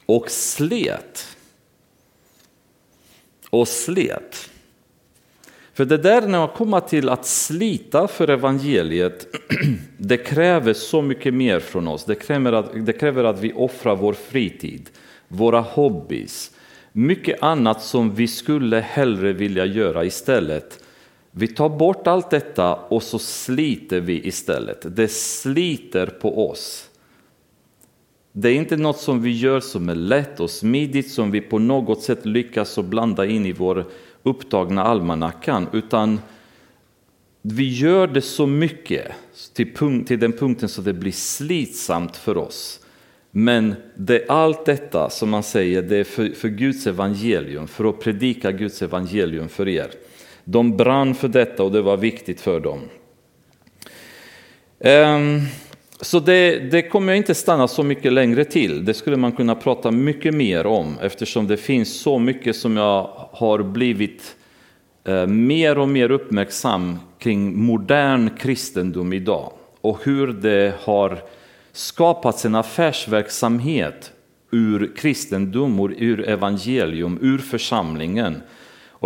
Speaker 1: och slet. Och slet. För det där när man kommer till att slita för evangeliet, det kräver så mycket mer från oss. Det kräver att, det kräver att vi offrar vår fritid, våra hobbys, mycket annat som vi skulle hellre vilja göra istället vi tar bort allt detta och så sliter vi istället. Det sliter på oss. Det är inte något som vi gör som är lätt och smidigt som vi på något sätt lyckas att blanda in i vår upptagna almanackan utan vi gör det så mycket till, punkt, till den punkten så det blir slitsamt för oss. Men det, allt detta som man säger, det är för, för Guds evangelium, för att predika Guds evangelium för er. De brann för detta och det var viktigt för dem. Ehm, så det, det, kommer jag inte stanna så mycket längre till. Det skulle man kunna prata mycket mer om eftersom det finns så mycket som jag har blivit eh, mer och mer uppmärksam kring modern kristendom idag och hur det har skapats en affärsverksamhet ur kristendom, ur evangelium, ur församlingen.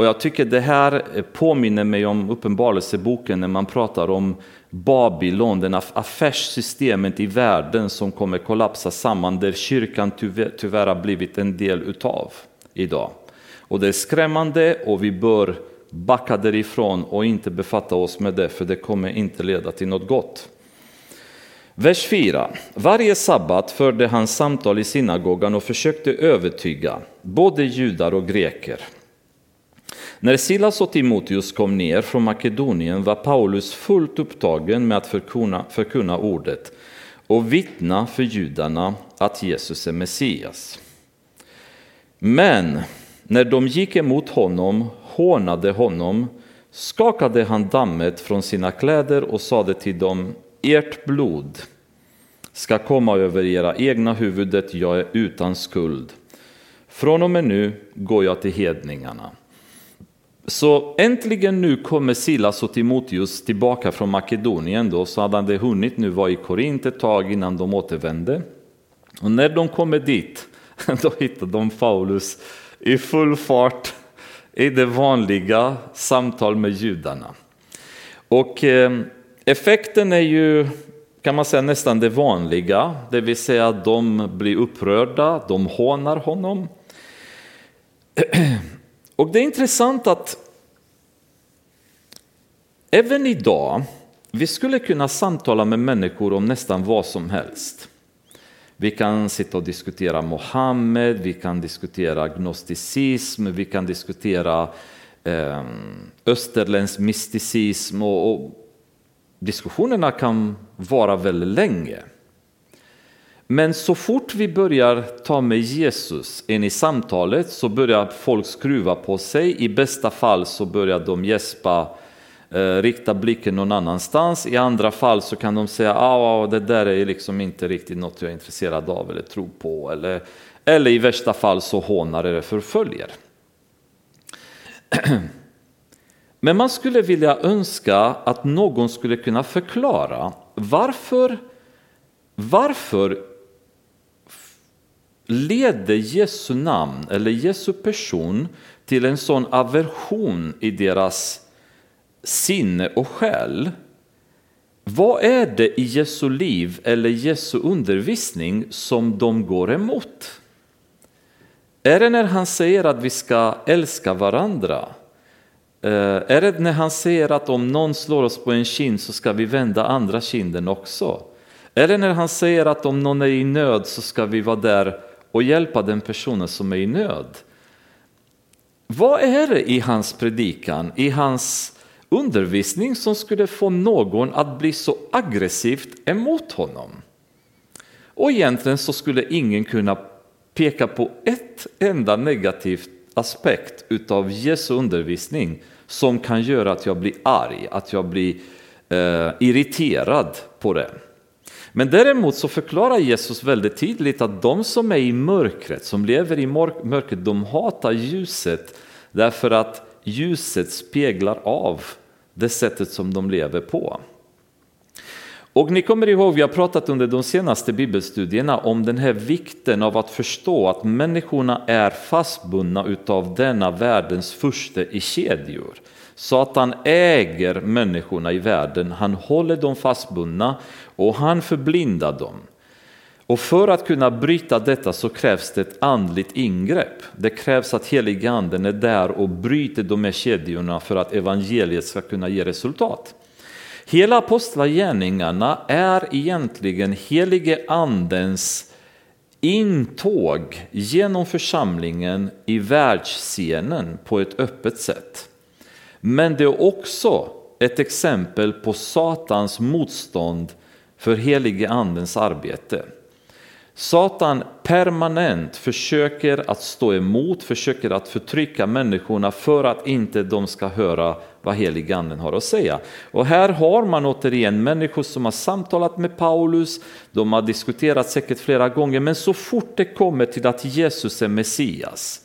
Speaker 1: Och jag tycker det här påminner mig om Uppenbarelseboken när man pratar om Babylon, den affärssystemet i världen som kommer kollapsa samman, där kyrkan tyvärr, tyvärr har blivit en del utav idag. Och det är skrämmande och vi bör backa därifrån och inte befatta oss med det, för det kommer inte leda till något gott. Vers 4. Varje sabbat förde han samtal i synagogan och försökte övertyga både judar och greker. När Silas och Timoteus kom ner från Makedonien var Paulus fullt upptagen med att förkunna, förkunna ordet och vittna för judarna att Jesus är Messias. Men när de gick emot honom, hånade honom, skakade han dammet från sina kläder och sade till dem, ert blod ska komma över era egna huvudet, jag är utan skuld. Från och med nu går jag till hedningarna. Så äntligen nu kommer Silas och Timoteus tillbaka från Makedonien. Då, så hade de hunnit nu vara i Korint ett tag innan de återvände. Och när de kommer dit, då hittar de Paulus i full fart i det vanliga samtal med judarna. Och eh, effekten är ju, kan man säga, nästan det vanliga, det vill säga att de blir upprörda, de hånar honom. Och det är intressant att även idag, vi skulle kunna samtala med människor om nästan vad som helst. Vi kan sitta och diskutera Mohammed, vi kan diskutera gnosticism, vi kan diskutera eh, österländsk mysticism och, och diskussionerna kan vara väldigt länge. Men så fort vi börjar ta med Jesus in i samtalet så börjar folk skruva på sig. I bästa fall så börjar de gäspa, Eh, rikta blicken någon annanstans. I andra fall så kan de säga ah, ah, ah det där är liksom inte riktigt något jag är intresserad av eller tror på. Eller, eller i värsta fall så hånar eller förföljer. Men man skulle vilja önska att någon skulle kunna förklara varför varför leder Jesu namn eller Jesu person till en sån aversion i deras sinne och själ. Vad är det i Jesu liv eller Jesu undervisning som de går emot? Är det när han säger att vi ska älska varandra? Eh, är det när han säger att om någon slår oss på en kind så ska vi vända andra kinden också? Är det när han säger att om någon är i nöd så ska vi vara där och hjälpa den personen som är i nöd. Vad är det i hans predikan, i hans undervisning som skulle få någon att bli så aggressivt emot honom? Och egentligen så skulle ingen kunna peka på ett enda negativt aspekt utav Jesu undervisning som kan göra att jag blir arg, att jag blir eh, irriterad på det. Men däremot så förklarar Jesus väldigt tydligt att de som är i mörkret, som lever i mörkret, de hatar ljuset därför att ljuset speglar av det sättet som de lever på. Och ni kommer ihåg, vi har pratat under de senaste bibelstudierna om den här vikten av att förstå att människorna är fastbundna utav denna världens första i kedjor. Satan äger människorna i världen, han håller dem fastbundna och han förblindar dem. Och för att kunna bryta detta så krävs det ett andligt ingrepp. Det krävs att helige anden är där och bryter de här kedjorna för att evangeliet ska kunna ge resultat. Hela apostlagärningarna är egentligen helige andens intåg genom församlingen i världsscenen på ett öppet sätt. Men det är också ett exempel på Satans motstånd för helige andens arbete. Satan permanent försöker att stå emot, försöker att förtrycka människorna för att inte de ska höra vad heliganden har att säga. Och här har man återigen människor som har samtalat med Paulus, de har diskuterat säkert flera gånger, men så fort det kommer till att Jesus är Messias,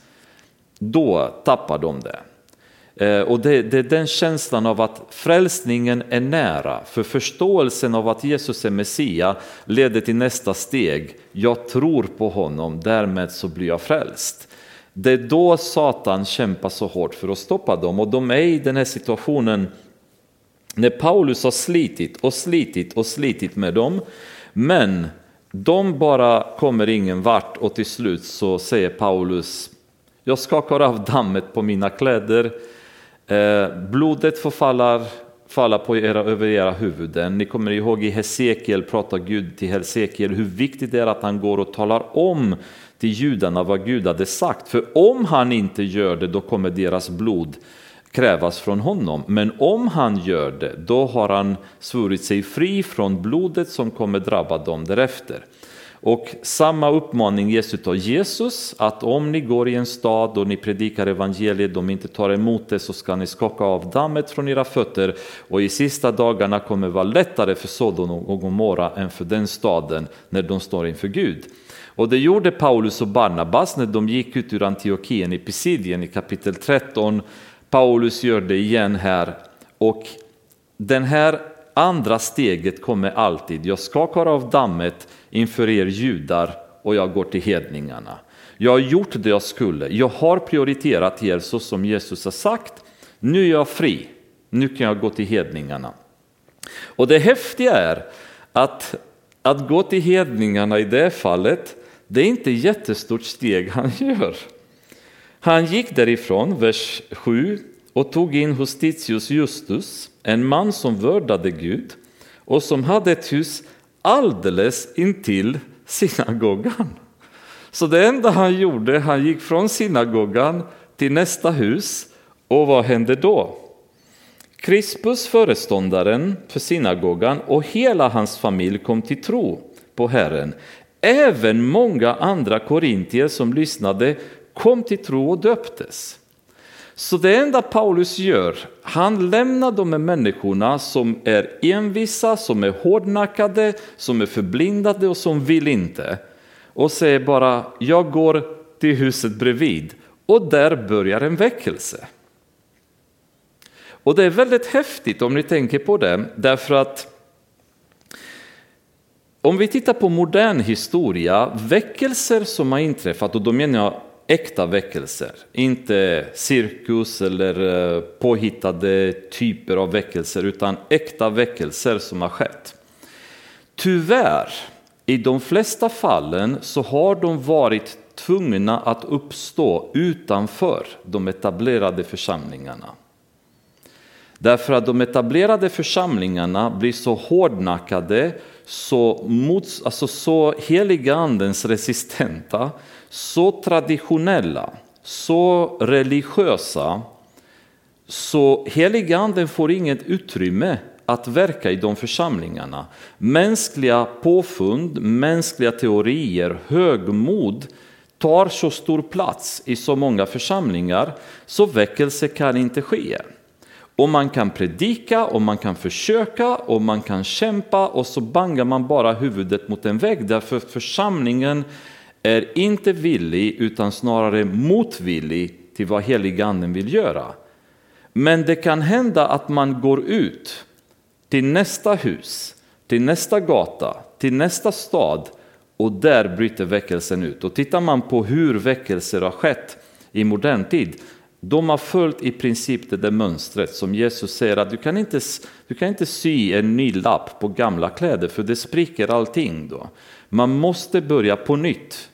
Speaker 1: då tappar de det. Eh, och det, det, är den känslan av att frälsningen är nära, för förståelsen av att Jesus är Messia leder till nästa steg. Jag tror på honom, därmed så blir jag frälst. Det är då Satan kämpar så hårt för att stoppa dem och de är i den här situationen när Paulus har slitit och slitit och slitit med dem, men de bara kommer ingen vart och till slut så säger Paulus, jag skakar av dammet på mina kläder, Eh, blodet får falla, falla på era, över era huvuden. Ni kommer ihåg i Hesekiel pratar Gud till Hesekiel hur viktigt det är att han går och talar om till judarna vad Gud hade sagt. För om han inte gör det då kommer deras blod krävas från honom. Men om han gör det då har han svurit sig fri från blodet som kommer drabba dem därefter. Och samma uppmaning ges av Jesus, att om ni går i en stad och ni predikar evangeliet, de inte tar emot det så ska ni skaka av dammet från era fötter och i sista dagarna kommer det vara lättare för Sodom och Gomorra än för den staden när de står inför Gud. Och det gjorde Paulus och Barnabas när de gick ut ur Antiochien i Pisidien i kapitel 13. Paulus gör det igen här och den här andra steget kommer alltid. Jag skakar av dammet inför er judar och jag går till hedningarna. Jag har gjort det jag skulle. Jag har prioriterat er så som Jesus har sagt. Nu är jag fri. Nu kan jag gå till hedningarna. Och det häftiga är att, att gå till hedningarna i det fallet, det är inte ett jättestort steg han gör. Han gick därifrån, vers 7, och tog in hos Titius Justus, en man som vördade Gud och som hade ett hus alldeles intill synagogan. Så det enda han gjorde, han gick från synagogan till nästa hus och vad hände då? Krispus, föreståndaren för synagogan och hela hans familj kom till tro på Herren. Även många andra korintier som lyssnade kom till tro och döptes. Så det enda Paulus gör, han lämnar de här människorna som är envisa, som är hårdnackade, som är förblindade och som vill inte. Och säger bara, jag går till huset bredvid. Och där börjar en väckelse. Och det är väldigt häftigt om ni tänker på det, därför att om vi tittar på modern historia, väckelser som har inträffat, och då menar jag äkta väckelser, inte cirkus eller eh, påhittade typer av väckelser, utan äkta väckelser som har skett. Tyvärr, i de flesta fallen så har de varit tvungna att uppstå utanför de etablerade församlingarna. Därför att de etablerade församlingarna blir så hårdnackade, så, mots, alltså så heliga andens resistenta, så traditionella, så religiösa, så heliganden får inget utrymme att verka i de församlingarna. Mänskliga påfund, mänskliga teorier, högmod tar så stor plats i så många församlingar så väckelse kan inte ske. Och man kan predika och man kan försöka och man kan kämpa och så bangar man bara huvudet mot en vägg därför församlingen är inte villig utan snarare motvillig till vad heliganden vill göra. Men det kan hända att man går ut till nästa hus, till nästa gata, till nästa stad och där bryter väckelsen ut. Och tittar man på hur väckelser har skett i modern tid, de har följt i princip det där mönstret som Jesus säger att du kan inte, du kan inte sy en ny lapp på gamla kläder för det spricker allting då. Man måste börja på nytt.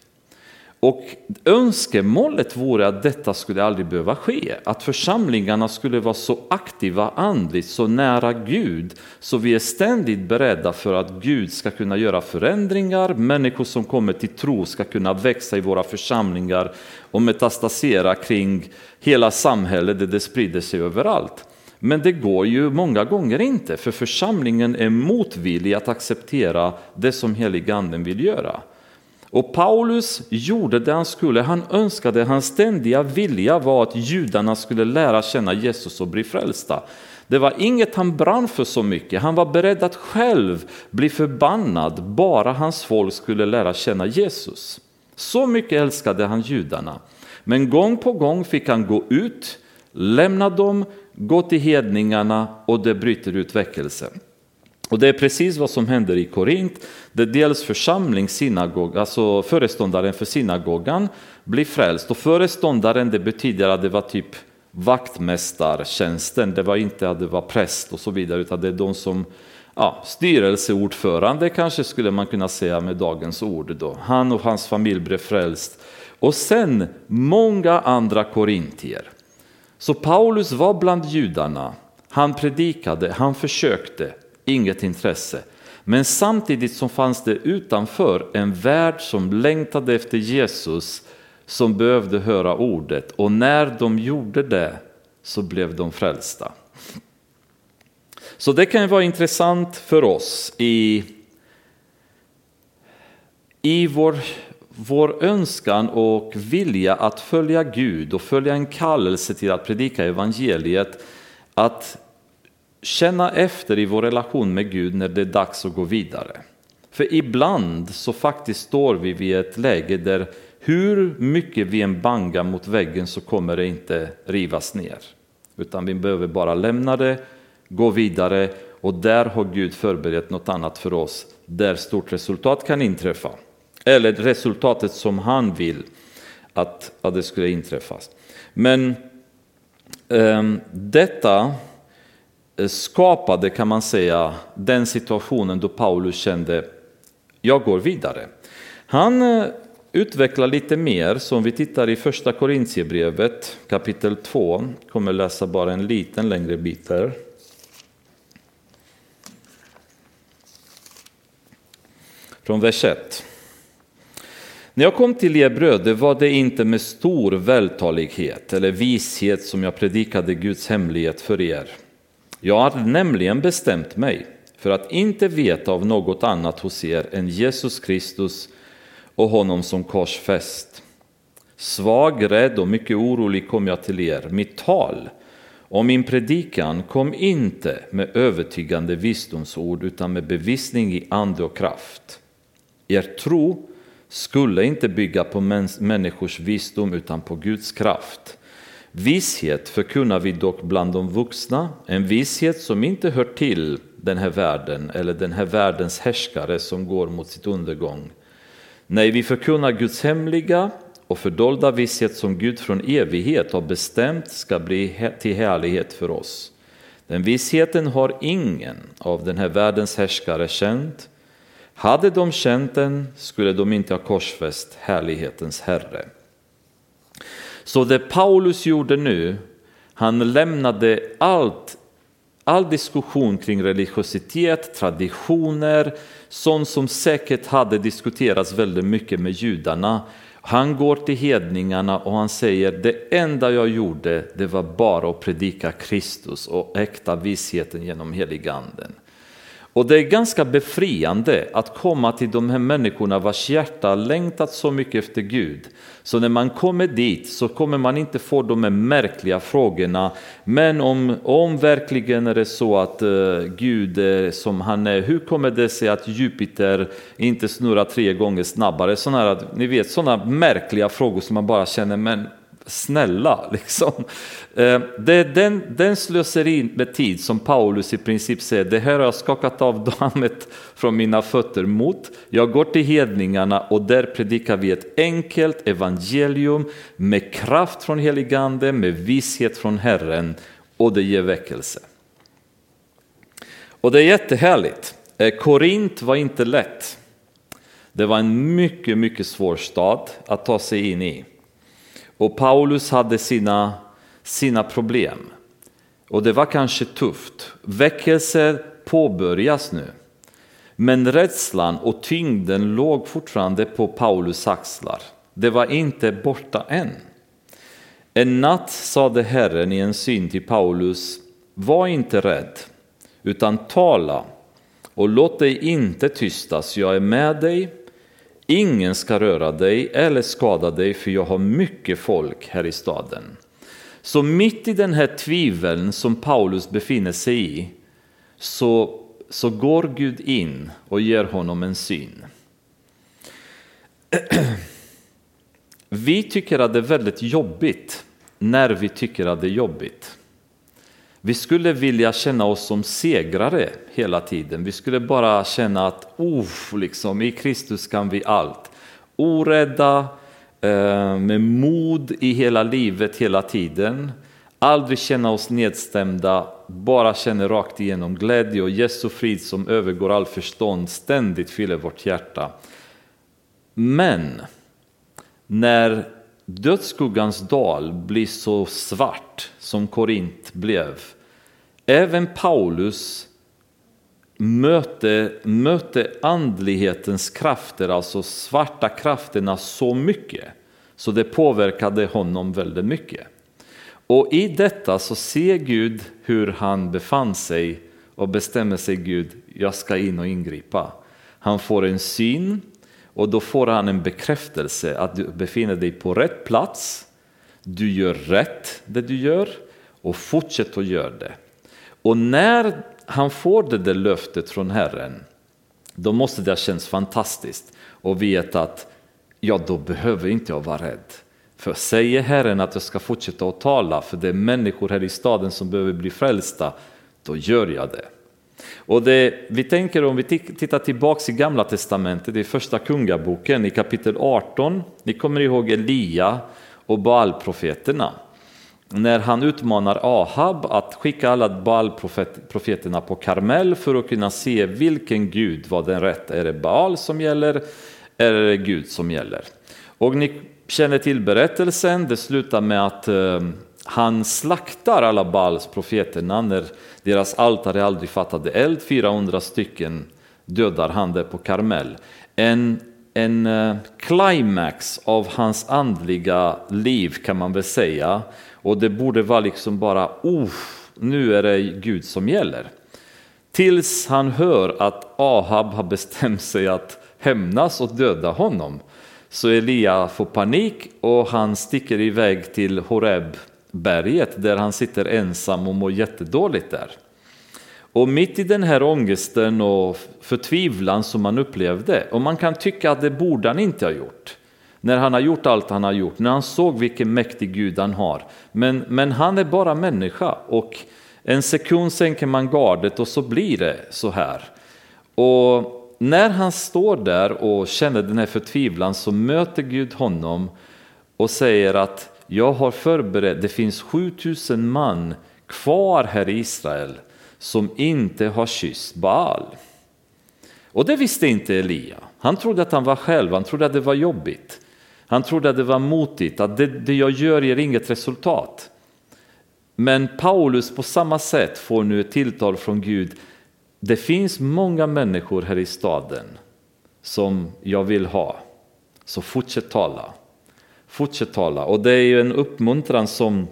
Speaker 1: Och önskemålet vore att detta skulle aldrig behöva ske, att församlingarna skulle vara så aktiva andligt, så nära Gud, så vi är ständigt beredda för att Gud ska kunna göra förändringar, människor som kommer till tro ska kunna växa i våra församlingar och metastasera kring hela samhället där det sprider sig överallt. Men det går ju många gånger inte, för församlingen är motvillig att acceptera det som heliganden vill göra. Och Paulus gjorde det han skulle. Han önskade, hans ständiga vilja var att judarna skulle lära känna Jesus och bli frälsta. Det var inget han brann för så mycket. Han var beredd att själv bli förbannad bara hans folk skulle lära känna Jesus. Så mycket älskade han judarna. Men gång på gång fick han gå ut, lämna dem, gå till hedningarna och det bryter ut väckelsen. Och det är precis vad som händer i Korint, där dels församling, synagog, alltså föreståndaren för synagogan blir frälst. Och föreståndaren det betyder att det var typ vaktmästartjänsten, det var inte att det var präst och så vidare, utan det är de som ja, styrelseordförande kanske skulle man kunna säga med dagens ord. Då. Han och hans familj blev frälst. Och sen många andra korintier. Så Paulus var bland judarna, han predikade, han försökte, inget intresse. Men samtidigt som fanns det utanför en värld som längtade efter Jesus, som behövde höra ordet. Och när de gjorde det så blev de frälsta. Så det kan vara intressant för oss i, i vår, vår önskan och vilja att följa Gud och följa en kallelse till att predika evangeliet, att känna efter i vår relation med Gud när det är dags att gå vidare. För ibland så faktiskt står vi vid ett läge där hur mycket vi än bangar mot väggen så kommer det inte rivas ner. Utan vi behöver bara lämna det, gå vidare och där har Gud förberett något annat för oss där stort resultat kan inträffa. Eller resultatet som han vill att, att det skulle inträffas. Men um, detta Eh, skapade kan man säga den situationen då Paulus kände jag går vidare. Han eh, utvecklar lite mer, så om vi tittar i första Korintierbrevet kapitel 2, kommer läsa bara en liten längre bit där. Från vers 1. När jag kom till er bröder var det inte med stor vältalighet eller vishet som jag predikade Guds hemlighet för er. Jag har nämligen bestämt mig för att inte veta av något annat hos er än Jesus Kristus och honom som korsfäst. Svag, rädd och mycket orolig kom jag till er. Mitt tal och min predikan kom inte med övertygande visdomsord utan med bevisning i ande och kraft. Er tro skulle inte bygga på människors visdom utan på Guds kraft. Visshet förkunnar vi dock bland de vuxna, en visshet som inte hör till den här världen eller den här världens härskare som går mot sitt undergång. Nej, vi förkunnar Guds hemliga och fördolda visshet som Gud från evighet har bestämt ska bli till härlighet för oss. Den vissheten har ingen av den här världens härskare känt. Hade de känt den skulle de inte ha korsfäst härlighetens Herre. Så det Paulus gjorde nu, han lämnade allt, all diskussion kring religiositet, traditioner, sånt som säkert hade diskuterats väldigt mycket med judarna. Han går till hedningarna och han säger det enda jag gjorde det var bara att predika Kristus och äkta visheten genom heliganden. Och det är ganska befriande att komma till de här människorna vars hjärta längtat så mycket efter Gud. Så när man kommer dit så kommer man inte få de här märkliga frågorna. Men om, om verkligen är det så att uh, Gud är som han är, hur kommer det sig att Jupiter inte snurrar tre gånger snabbare? Såna här, ni vet sådana märkliga frågor som man bara känner, men snälla. Liksom. Eh, det är den, den slöseri med tid som Paulus i princip säger, det här har jag skakat av dammet från mina fötter mot. Jag går till hedningarna och där predikar vi ett enkelt evangelium med kraft från heligande, med visshet från Herren och det ger väckelse. Och det är jättehärligt. Eh, Korint var inte lätt. Det var en mycket, mycket svår stad att ta sig in i. Och Paulus hade sina, sina problem. Och det var kanske tufft. Väckelse påbörjas nu. Men rädslan och tyngden låg fortfarande på Paulus axlar. Det var inte borta än. En natt sade Herren i en syn till Paulus, var inte rädd, utan tala och låt dig inte tystas, jag är med dig Ingen ska röra dig eller skada dig för jag har mycket folk här i staden. Så mitt i den här tviveln som Paulus befinner sig i så, så går Gud in och ger honom en syn. Vi tycker att det är väldigt jobbigt när vi tycker att det är jobbigt. Vi skulle vilja känna oss som segrare hela tiden. Vi skulle bara känna att liksom, i Kristus kan vi allt. Orädda, eh, med mod i hela livet hela tiden. Aldrig känna oss nedstämda, bara känna rakt igenom glädje och Jesu frid som övergår all förstånd ständigt fyller vårt hjärta. Men när dödsskuggans dal blir så svart som Korint blev. Även Paulus mötte, mötte andlighetens krafter, alltså svarta krafterna så mycket så det påverkade honom väldigt mycket. Och i detta så ser Gud hur han befann sig och bestämmer sig Gud, jag ska in och ingripa. Han får en syn och då får han en bekräftelse att du befinner dig på rätt plats, du gör rätt det du gör och fortsätt att göra det. Och när han får det där löftet från Herren, då måste det ha känts fantastiskt och veta att ja, då behöver inte jag vara rädd. För säger Herren att jag ska fortsätta att tala, för det är människor här i staden som behöver bli frälsta, då gör jag det. Och det, vi tänker om vi tittar tillbaks i gamla testamentet, i första kungaboken i kapitel 18. Ni kommer ihåg Elia och Baalprofeterna. När han utmanar Ahab att skicka alla Baalprofeterna på Karmel för att kunna se vilken gud var den rätta. Är det Baal som gäller eller är det Gud som gäller? Och ni känner till berättelsen, det slutar med att eh, han slaktar alla Baals profeterna när deras altare aldrig fattade eld. 400 stycken dödar han där på Karmel. En, en eh, climax av hans andliga liv kan man väl säga. Och det borde vara liksom bara, oh, nu är det Gud som gäller. Tills han hör att Ahab har bestämt sig att hämnas och döda honom. Så Elia får panik och han sticker iväg till Horeb berget där han sitter ensam och mår jättedåligt där. Och mitt i den här ångesten och förtvivlan som han upplevde, och man kan tycka att det borde han inte ha gjort, när han har gjort allt han har gjort, när han såg vilken mäktig Gud han har. Men, men han är bara människa och en sekund sänker man gardet och så blir det så här. Och när han står där och känner den här förtvivlan så möter Gud honom och säger att jag har förberett, det finns 7000 man kvar här i Israel som inte har kysst Baal. Och det visste inte Elia. Han trodde att han var själv, han trodde att det var jobbigt. Han trodde att det var motigt, att det, det jag gör ger inget resultat. Men Paulus på samma sätt får nu ett tilltal från Gud. Det finns många människor här i staden som jag vill ha, så fortsätt tala. Fortsätt tala. Och det är ju en uppmuntran som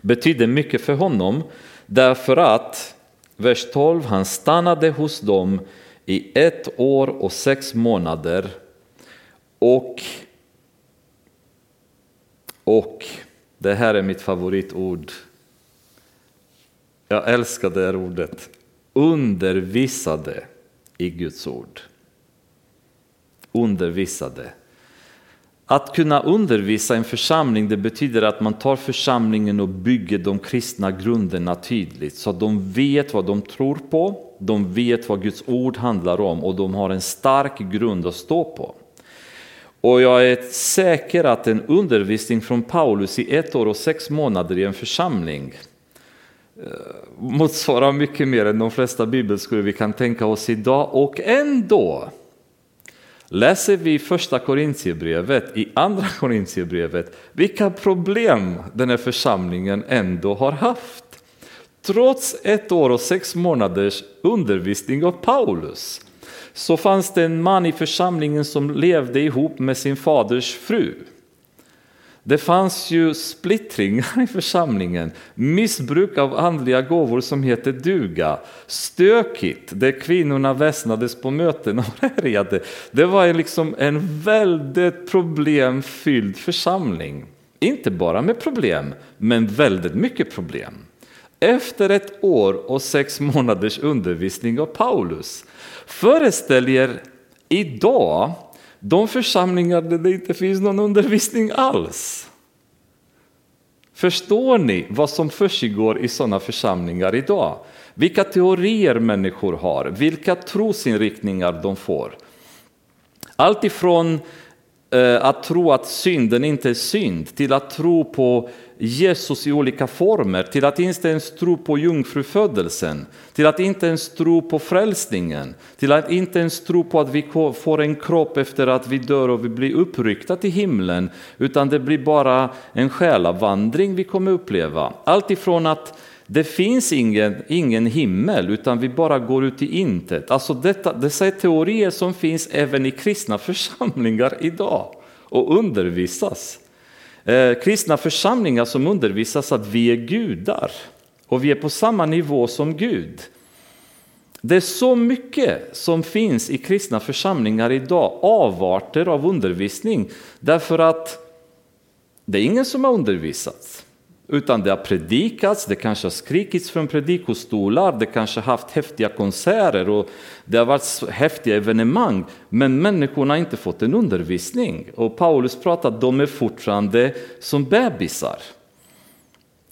Speaker 1: betyder mycket för honom därför att, vers 12, han stannade hos dem i ett år och sex månader och och det här är mitt favoritord. Jag älskar det här ordet. Undervisade i Guds ord. Undervisade. Att kunna undervisa en församling det betyder att man tar församlingen och bygger de kristna grunderna tydligt så att de vet vad de tror på, de vet vad Guds ord handlar om och de har en stark grund att stå på. Och jag är säker att en undervisning från Paulus i ett år och sex månader i en församling eh, motsvarar mycket mer än de flesta bibelskolor vi kan tänka oss idag och ändå Läser vi första Korintierbrevet, i andra Korintierbrevet, vilka problem den här församlingen ändå har haft. Trots ett år och sex månaders undervisning av Paulus så fanns det en man i församlingen som levde ihop med sin faders fru. Det fanns ju splittringar i församlingen, missbruk av andliga gåvor som heter duga, stökigt, där kvinnorna väsnades på möten och härjade. Det var liksom en väldigt problemfylld församling. Inte bara med problem, men väldigt mycket problem. Efter ett år och sex månaders undervisning av Paulus, föreställ er idag de församlingar där det inte finns någon undervisning alls. Förstår ni vad som försiggår i sådana församlingar idag? Vilka teorier människor har, vilka trosinriktningar de får. Allt ifrån eh, att tro att synden inte är synd till att tro på Jesus i olika former, till att inte ens tro på jungfrufödelsen, till att inte ens tro på frälsningen, till att inte ens tro på att vi får en kropp efter att vi dör och vi blir uppryckta till himlen, utan det blir bara en själavandring vi kommer uppleva. Allt ifrån att det finns ingen, ingen himmel, utan vi bara går ut i intet. Alltså detta, dessa är teorier som finns även i kristna församlingar idag och undervisas. Eh, kristna församlingar som undervisas att vi är gudar och vi är på samma nivå som Gud. Det är så mycket som finns i kristna församlingar idag, avarter av undervisning, därför att det är ingen som har undervisats. Utan det har predikats, det kanske har skrikits från predikostolar, det kanske har haft häftiga konserter och det har varit häftiga evenemang. Men människorna har inte fått en undervisning. Och Paulus pratar att de är fortfarande som bebisar.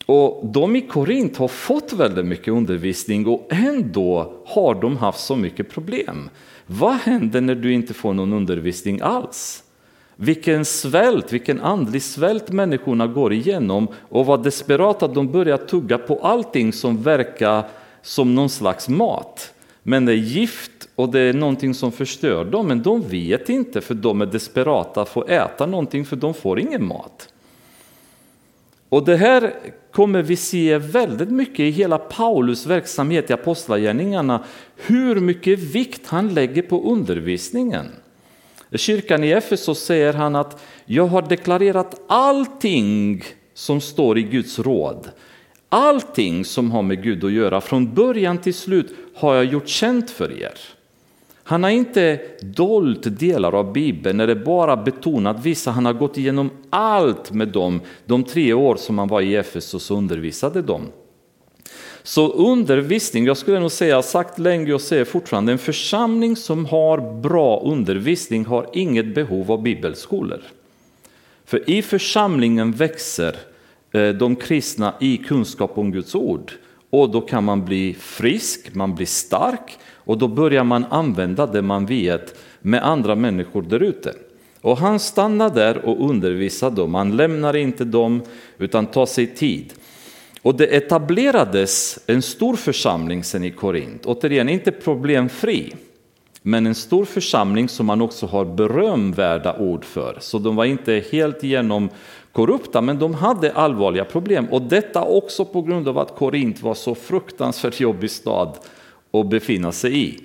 Speaker 1: Och de i Korint har fått väldigt mycket undervisning och ändå har de haft så mycket problem. Vad händer när du inte får någon undervisning alls? Vilken svält, vilken andlig svält människorna går igenom och vad desperata de börjar tugga på allting som verkar som någon slags mat. Men det är gift och det är någonting som förstör dem, men de vet inte för de är desperata för att äta någonting för de får ingen mat. Och det här kommer vi se väldigt mycket i hela Paulus verksamhet i Apostlagärningarna, hur mycket vikt han lägger på undervisningen. Kyrkan i Efesos säger han att jag har deklarerat allting som står i Guds råd. Allting som har med Gud att göra, från början till slut har jag gjort känt för er. Han har inte dolt delar av Bibeln eller bara betonat vissa, han har gått igenom allt med dem de tre år som han var i Efesos och undervisade dem. Så undervisning, jag skulle nog säga, sagt länge och säger fortfarande, en församling som har bra undervisning har inget behov av bibelskolor. För i församlingen växer eh, de kristna i kunskap om Guds ord. Och då kan man bli frisk, man blir stark och då börjar man använda det man vet med andra människor där ute. Och han stannar där och undervisar dem, han lämnar inte dem utan tar sig tid. Och det etablerades en stor församling sen i Korint, återigen inte problemfri, men en stor församling som man också har berömvärda ord för. Så de var inte helt igenom korrupta, men de hade allvarliga problem. Och detta också på grund av att Korint var så fruktansvärt jobbig stad att befinna sig i.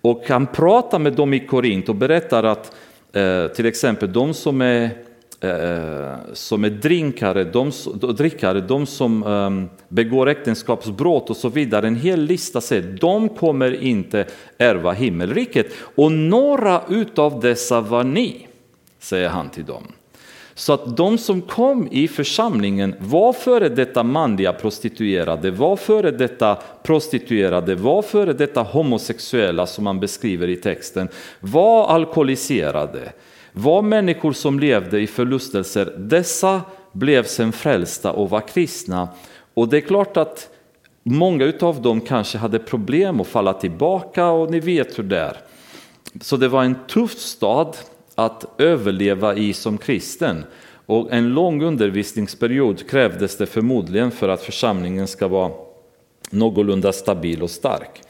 Speaker 1: Och han pratar med dem i Korint och berättar att eh, till exempel de som är Eh, som är drinkare, de, drickare, de som um, begår äktenskapsbrott och så vidare. En hel lista säger de kommer inte ärva himmelriket. Och några utav dessa var ni, säger han till dem. Så att de som kom i församlingen var före detta manliga prostituerade, var före detta prostituerade, var före detta homosexuella som man beskriver i texten, var alkoholiserade var människor som levde i förlustelser. Dessa blev sen frälsta och var kristna. Och det är klart att många av dem kanske hade problem att falla tillbaka och ni vet hur det är. Så det var en tuff stad att överleva i som kristen. Och en lång undervisningsperiod krävdes det förmodligen för att församlingen ska vara någorlunda stabil och stark.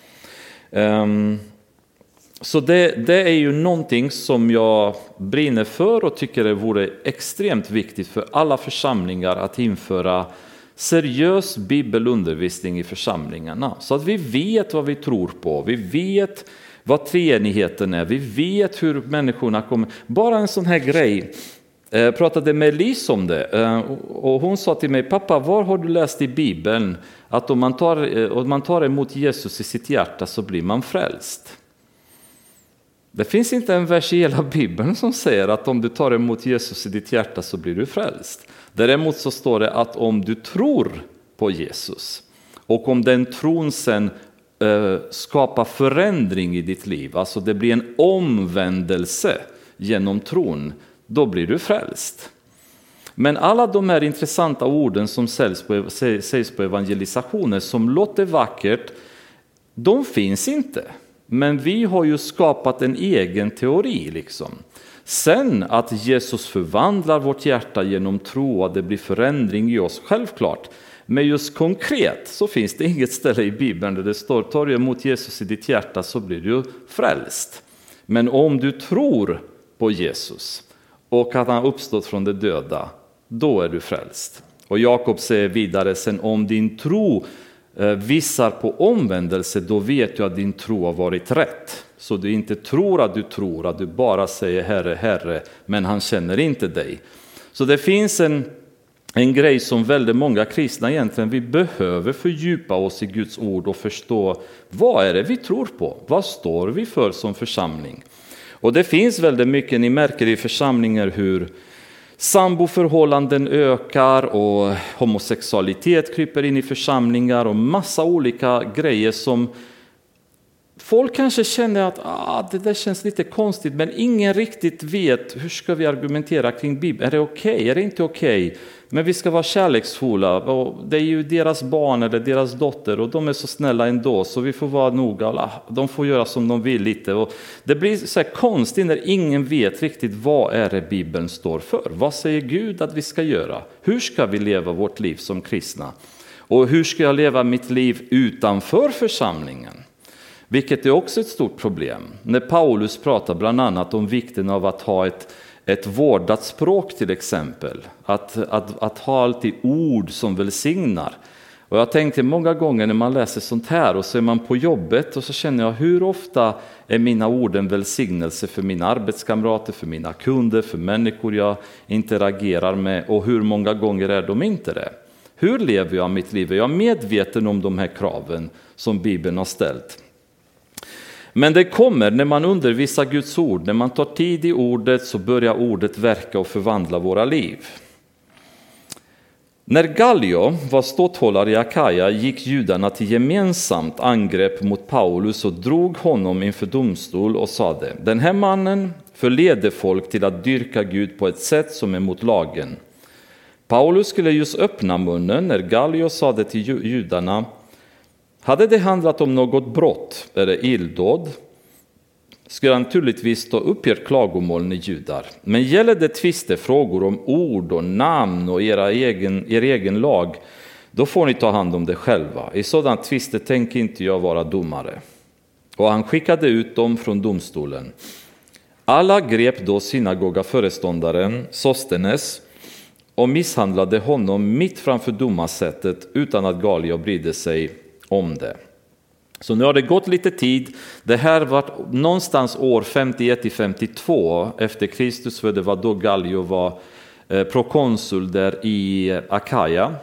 Speaker 1: Um, så det, det, är ju någonting som jag brinner för och tycker det vore extremt viktigt för alla församlingar att införa seriös bibelundervisning i församlingarna. Så att vi vet vad vi tror på, vi vet vad treenigheten är, vi vet hur människorna kommer. Bara en sån här grej. Jag pratade med Elise om det eh, och hon sa till mig, pappa var har du läst i Bibeln att om man tar, eh, om man tar emot Jesus i sitt hjärta så blir man frälst? Det finns inte en vers i hela Bibeln som säger att om du tar emot Jesus i ditt hjärta så blir du frälst. Däremot så står det att om du tror på Jesus och om den tron sen eh, skapar förändring i ditt liv, alltså det blir en omvändelse genom tron, då blir du frälst. Men alla de här intressanta orden som sägs på, sägs på evangelisationer som låter vackert, de finns inte. Men vi har ju skapat en egen teori. liksom. Sen att Jesus förvandlar vårt hjärta genom tro och det blir förändring i oss, självklart. Men just konkret så finns det inget ställe i Bibeln där det står tar du emot Jesus i ditt hjärta så blir du frälst. Men om du tror på Jesus och att han uppstått från de döda, då är du frälst. Och Jakob säger vidare sen om din tro Eh, visar på omvändelse, då vet du att din tro har varit rätt. Så du inte tror att du tror, att du bara säger Herre, Herre, men han känner inte dig. Så det finns en, en grej som väldigt många kristna egentligen, vi behöver fördjupa oss i Guds ord och förstå vad är det vi tror på? Vad står vi för som församling? Och det finns väldigt mycket, ni märker i församlingar hur Samboförhållanden ökar och homosexualitet kryper in i församlingar och massa olika grejer som folk kanske känner att ah, det där känns lite konstigt men ingen riktigt vet hur ska vi argumentera kring Bibeln. Är det okej? Okay? Är det inte okej? Okay? Men vi ska vara kärleksfulla och det är ju deras barn eller deras dotter och de är så snälla ändå så vi får vara noga. De får göra som de vill lite. Och det blir så här konstigt när ingen vet riktigt vad är det Bibeln står för. Vad säger Gud att vi ska göra? Hur ska vi leva vårt liv som kristna? Och hur ska jag leva mitt liv utanför församlingen? Vilket är också ett stort problem. När Paulus pratar bland annat om vikten av att ha ett ett vårdat språk till exempel. Att, att, att ha alltid ord som välsignar. Och jag tänkte många gånger när man läser sånt här och så är man på jobbet och så känner jag hur ofta är mina ord en välsignelse för mina arbetskamrater, för mina kunder, för människor jag interagerar med och hur många gånger är de inte det? Hur lever jag mitt liv? Är jag medveten om de här kraven som Bibeln har ställt? Men det kommer när man undervisar Guds ord, när man tar tid i ordet så börjar ordet verka och förvandla våra liv. När Gallio var ståthållare i Akaja gick judarna till gemensamt angrepp mot Paulus och drog honom inför domstol och sade den här mannen förleder folk till att dyrka Gud på ett sätt som är mot lagen. Paulus skulle just öppna munnen när Gallio sade till judarna hade det handlat om något brott eller illdåd skulle han naturligtvis ta upp ert klagomål, ni judar. Men gäller det tvistefrågor om ord och namn och era egen, er egen lag, då får ni ta hand om det själva. I sådana tvister tänker inte jag vara domare. Och han skickade ut dem från domstolen. Alla grep då synagogaföreståndaren Sostenes och misshandlade honom mitt framför domarsättet utan att Galio brydde sig om det. Så nu har det gått lite tid. Det här var någonstans år 51 till 52 efter Kristus, för det var då Gallio var eh, prokonsul där i Akaja.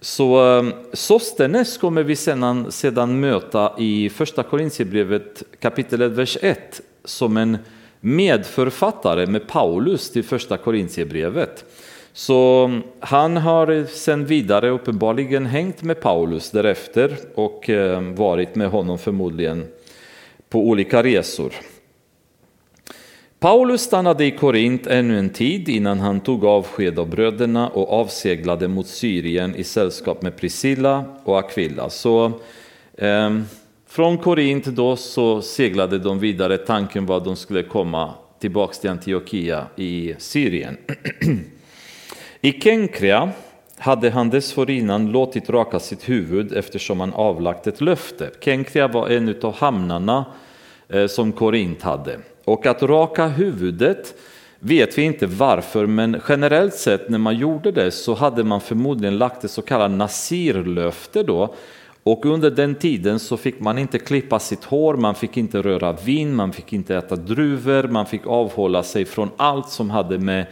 Speaker 1: Så eh, Sostenes kommer vi sedan, sedan möta i första Korintierbrevet kapitel 1, vers 1 som en medförfattare med Paulus till första Korintierbrevet. Så han har sen vidare uppenbarligen hängt med Paulus därefter och eh, varit med honom förmodligen på olika resor. Paulus stannade i Korint ännu en tid innan han tog avsked av bröderna och avseglade mot Syrien i sällskap med Priscilla och Aquilla. Så eh, från Korint då så seglade de vidare. Tanken var att de skulle komma tillbaks till Antiochia i Syrien. I Kenkrea hade han dessförinnan låtit raka sitt huvud eftersom han avlagt ett löfte. Kenkrea var en av hamnarna eh, som Korint hade. Och att raka huvudet vet vi inte varför, men generellt sett när man gjorde det så hade man förmodligen lagt ett så kallat nasirlöfte då. Och under den tiden så fick man inte klippa sitt hår, man fick inte röra vin, man fick inte äta druvor, man fick avhålla sig från allt som hade med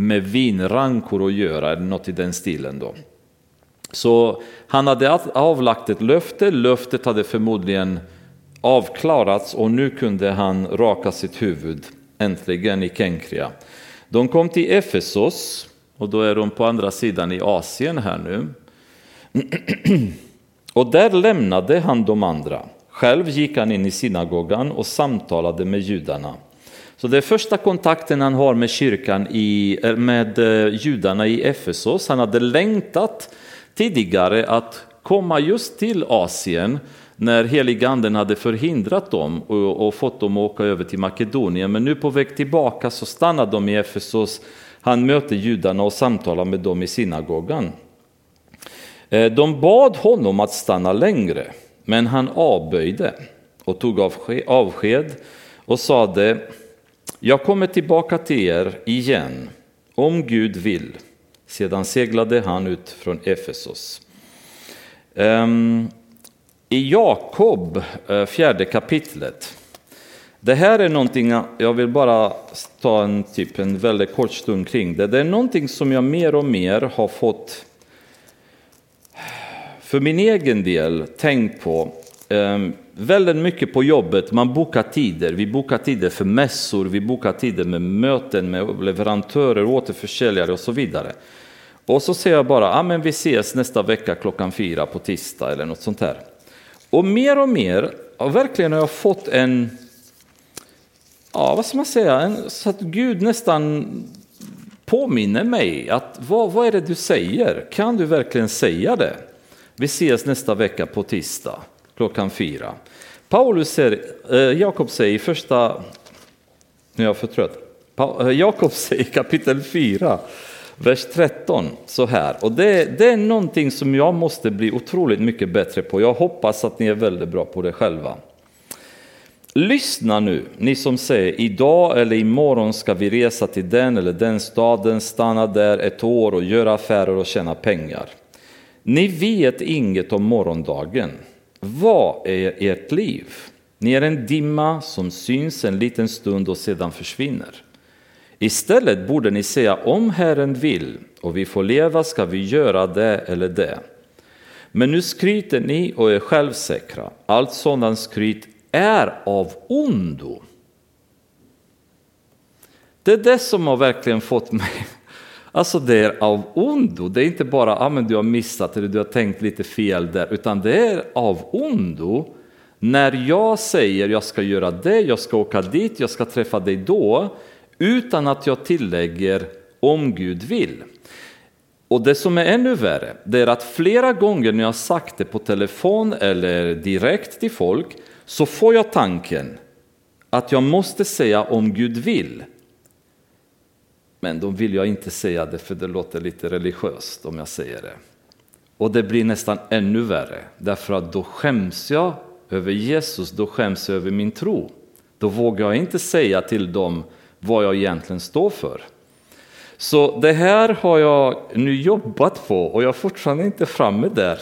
Speaker 1: med vinrankor att göra, eller något i den stilen. Då. Så han hade avlagt ett löfte, löftet hade förmodligen avklarats och nu kunde han raka sitt huvud äntligen i Kenkria. De kom till Efesos och då är de på andra sidan i Asien här nu. Och där lämnade han de andra. Själv gick han in i synagogan och samtalade med judarna. Så det är första kontakten han har med kyrkan, i, eh, med eh, judarna i Efesos. Han hade längtat tidigare att komma just till Asien när heliganden hade förhindrat dem och, och, fått dem att åka över till Makedonien. Men nu på väg tillbaka så stannade de i Efesos. Han möter judarna och samtalar med dem i synagogan. Eh, de bad honom att stanna längre, men han avböjde och tog avsked och sade jag kommer tillbaka till er igen, om Gud vill. Sedan seglade han ut från Efesos. Ehm, I Jakob, eh, fjärde kapitlet, det här är någonting, jag vill bara ta en, typ, en väldigt kort stund kring det. Det är någonting som jag mer och mer har fått för min egen del tänkt på ehm, väldigt mycket på jobbet. Man bokar tider. Vi bokar tider för mässor, vi bokar tider med möten med leverantörer, återförsäljare och så vidare. Och så säger jag bara, ah, men vi ses nästa vecka klockan fyra på tisdag eller något sånt här. Och mer och mer, och verkligen har jag fått en, ja vad ska man säga, en, så att Gud nästan påminner mig att vad, vad är det du säger? Kan du verkligen säga det? Vi ses nästa vecka på tisdag klockan fyra. Paulus säger, eh, Jakob säger i första, nu är jag för trött, eh, Jakob säger kapitel 4, vers 13 så här. Och det, det är någonting som jag måste bli otroligt mycket bättre på. Jag hoppas att ni är väldigt bra på det själva. Lyssna nu, ni som säger idag eller imorgon ska vi resa till den eller den staden, stanna där ett år och göra affärer och tjäna pengar. Ni vet inget om morgondagen. Vad är ert liv? Ni är en dimma som syns en liten stund och sedan försvinner. Istället borde ni säga om Herren vill och vi får leva ska vi göra det eller det. Men nu skryter ni och är självsäkra. Allt sådant skryt är av ondo. Det är det som har verkligen fått mig Alltså det är av ondo, det är inte bara att ah, du har missat eller du har tänkt lite fel där, utan det är av ondo när jag säger jag ska göra det, jag ska åka dit, jag ska träffa dig då, utan att jag tillägger om Gud vill. Och det som är ännu värre, det är att flera gånger när jag sagt det på telefon eller direkt till folk, så får jag tanken att jag måste säga om Gud vill. Men då vill jag inte säga det för det låter lite religiöst om jag säger det. Och det blir nästan ännu värre, därför att då skäms jag över Jesus, då skäms jag över min tro. Då vågar jag inte säga till dem vad jag egentligen står för. Så det här har jag nu jobbat på och jag är fortfarande inte framme där.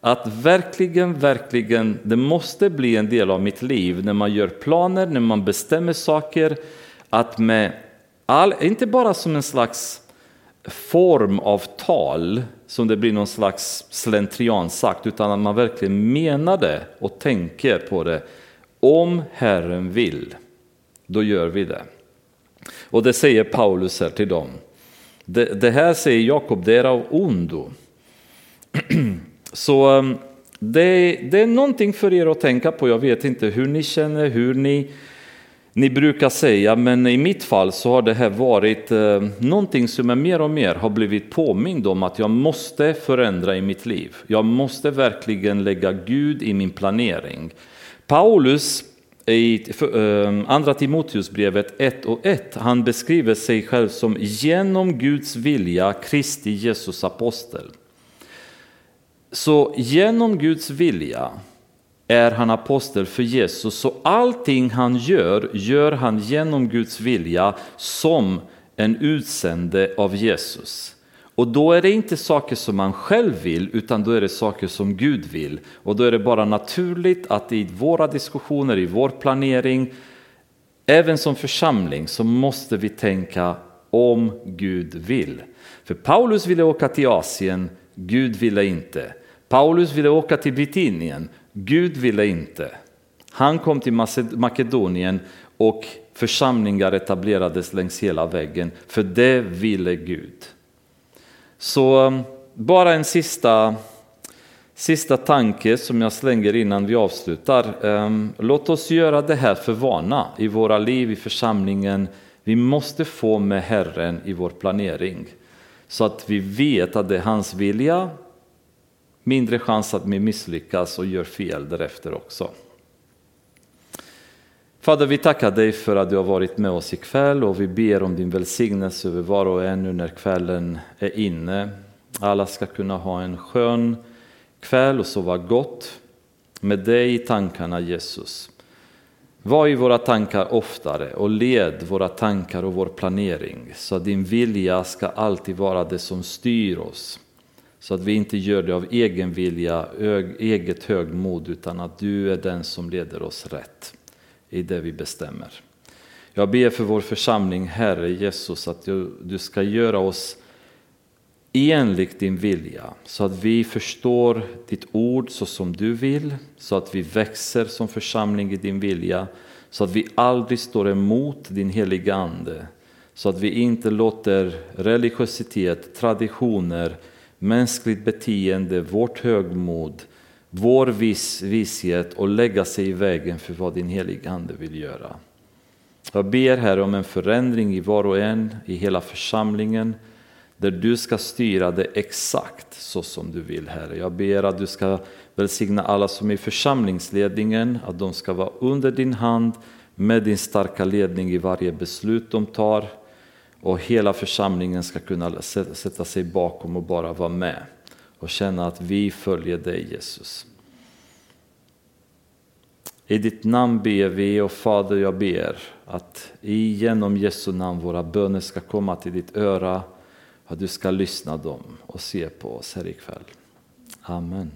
Speaker 1: Att verkligen, verkligen, det måste bli en del av mitt liv när man gör planer, när man bestämmer saker, att med All, inte bara som en slags form av tal som det blir någon slags slentrian sagt, utan att man verkligen menar det och tänker på det. Om Herren vill, då gör vi det. Och det säger Paulus här till dem. Det, det här säger Jakob, det är av ondo. Så um, det, det, är någonting för er att tänka på. Jag vet inte hur ni känner, hur ni ni brukar säga, men i mitt fall så har det här varit eh, någonting som jag mer och mer har blivit påmind om att jag måste förändra i mitt liv. Jag måste verkligen lägga Gud i min planering. Paulus i eh, Andra Timoteusbrevet 1 och 1, han beskriver sig själv som genom Guds vilja Kristi Jesus apostel. Så genom Guds vilja är han apostel för Jesus. Så allting han gör, gör han genom Guds vilja som en utsände av Jesus. Och då är det inte saker som man själv vill, utan då är det saker som Gud vill. Och då är det bara naturligt att i våra diskussioner, i vår planering, även som församling, så måste vi tänka om Gud vill. För Paulus ville åka till Asien, Gud ville inte. Paulus ville åka till Bitinien, Gud ville inte. Han kom till Makedonien och församlingar etablerades längs hela väggen, för det ville Gud. Så um, bara en sista, sista tanke som jag slänger innan vi avslutar. Um, låt oss göra det här för vana i våra liv, i församlingen. Vi måste få med Herren i vår planering så att vi vet att det är hans vilja, mindre chans att vi misslyckas och gör fel därefter också. Fader, vi tackar dig för att du har varit med oss ikväll och vi ber om din välsignelse över var och en nu när kvällen är inne. Alla ska kunna ha en skön kväll och sova gott med dig i tankarna Jesus. Var i våra tankar oftare och led våra tankar och vår planering så att din vilja ska alltid vara det som styr oss. Så att vi inte gör det av egen vilja, eget högmod utan att du är den som leder oss rätt i det vi bestämmer. Jag ber för vår församling, Herre Jesus, att du, du ska göra oss enligt din vilja, så att vi förstår ditt ord så som du vill, så att vi växer som församling i din vilja, så att vi aldrig står emot din heliga Ande, så att vi inte låter religiositet, traditioner, mänskligt beteende, vårt högmod, vår vis, vishet och lägga sig i vägen för vad din heliga Ande vill göra. Jag ber här om en förändring i var och en, i hela församlingen, där du ska styra det exakt så som du vill, Herre. Jag ber att du ska välsigna alla som är i församlingsledningen, att de ska vara under din hand med din starka ledning i varje beslut de tar och hela församlingen ska kunna sätta sig bakom och bara vara med och känna att vi följer dig Jesus. I ditt namn ber vi och Fader jag ber att genom Jesu namn våra böner ska komma till ditt öra att du ska lyssna dem och se på oss här ikväll. Amen.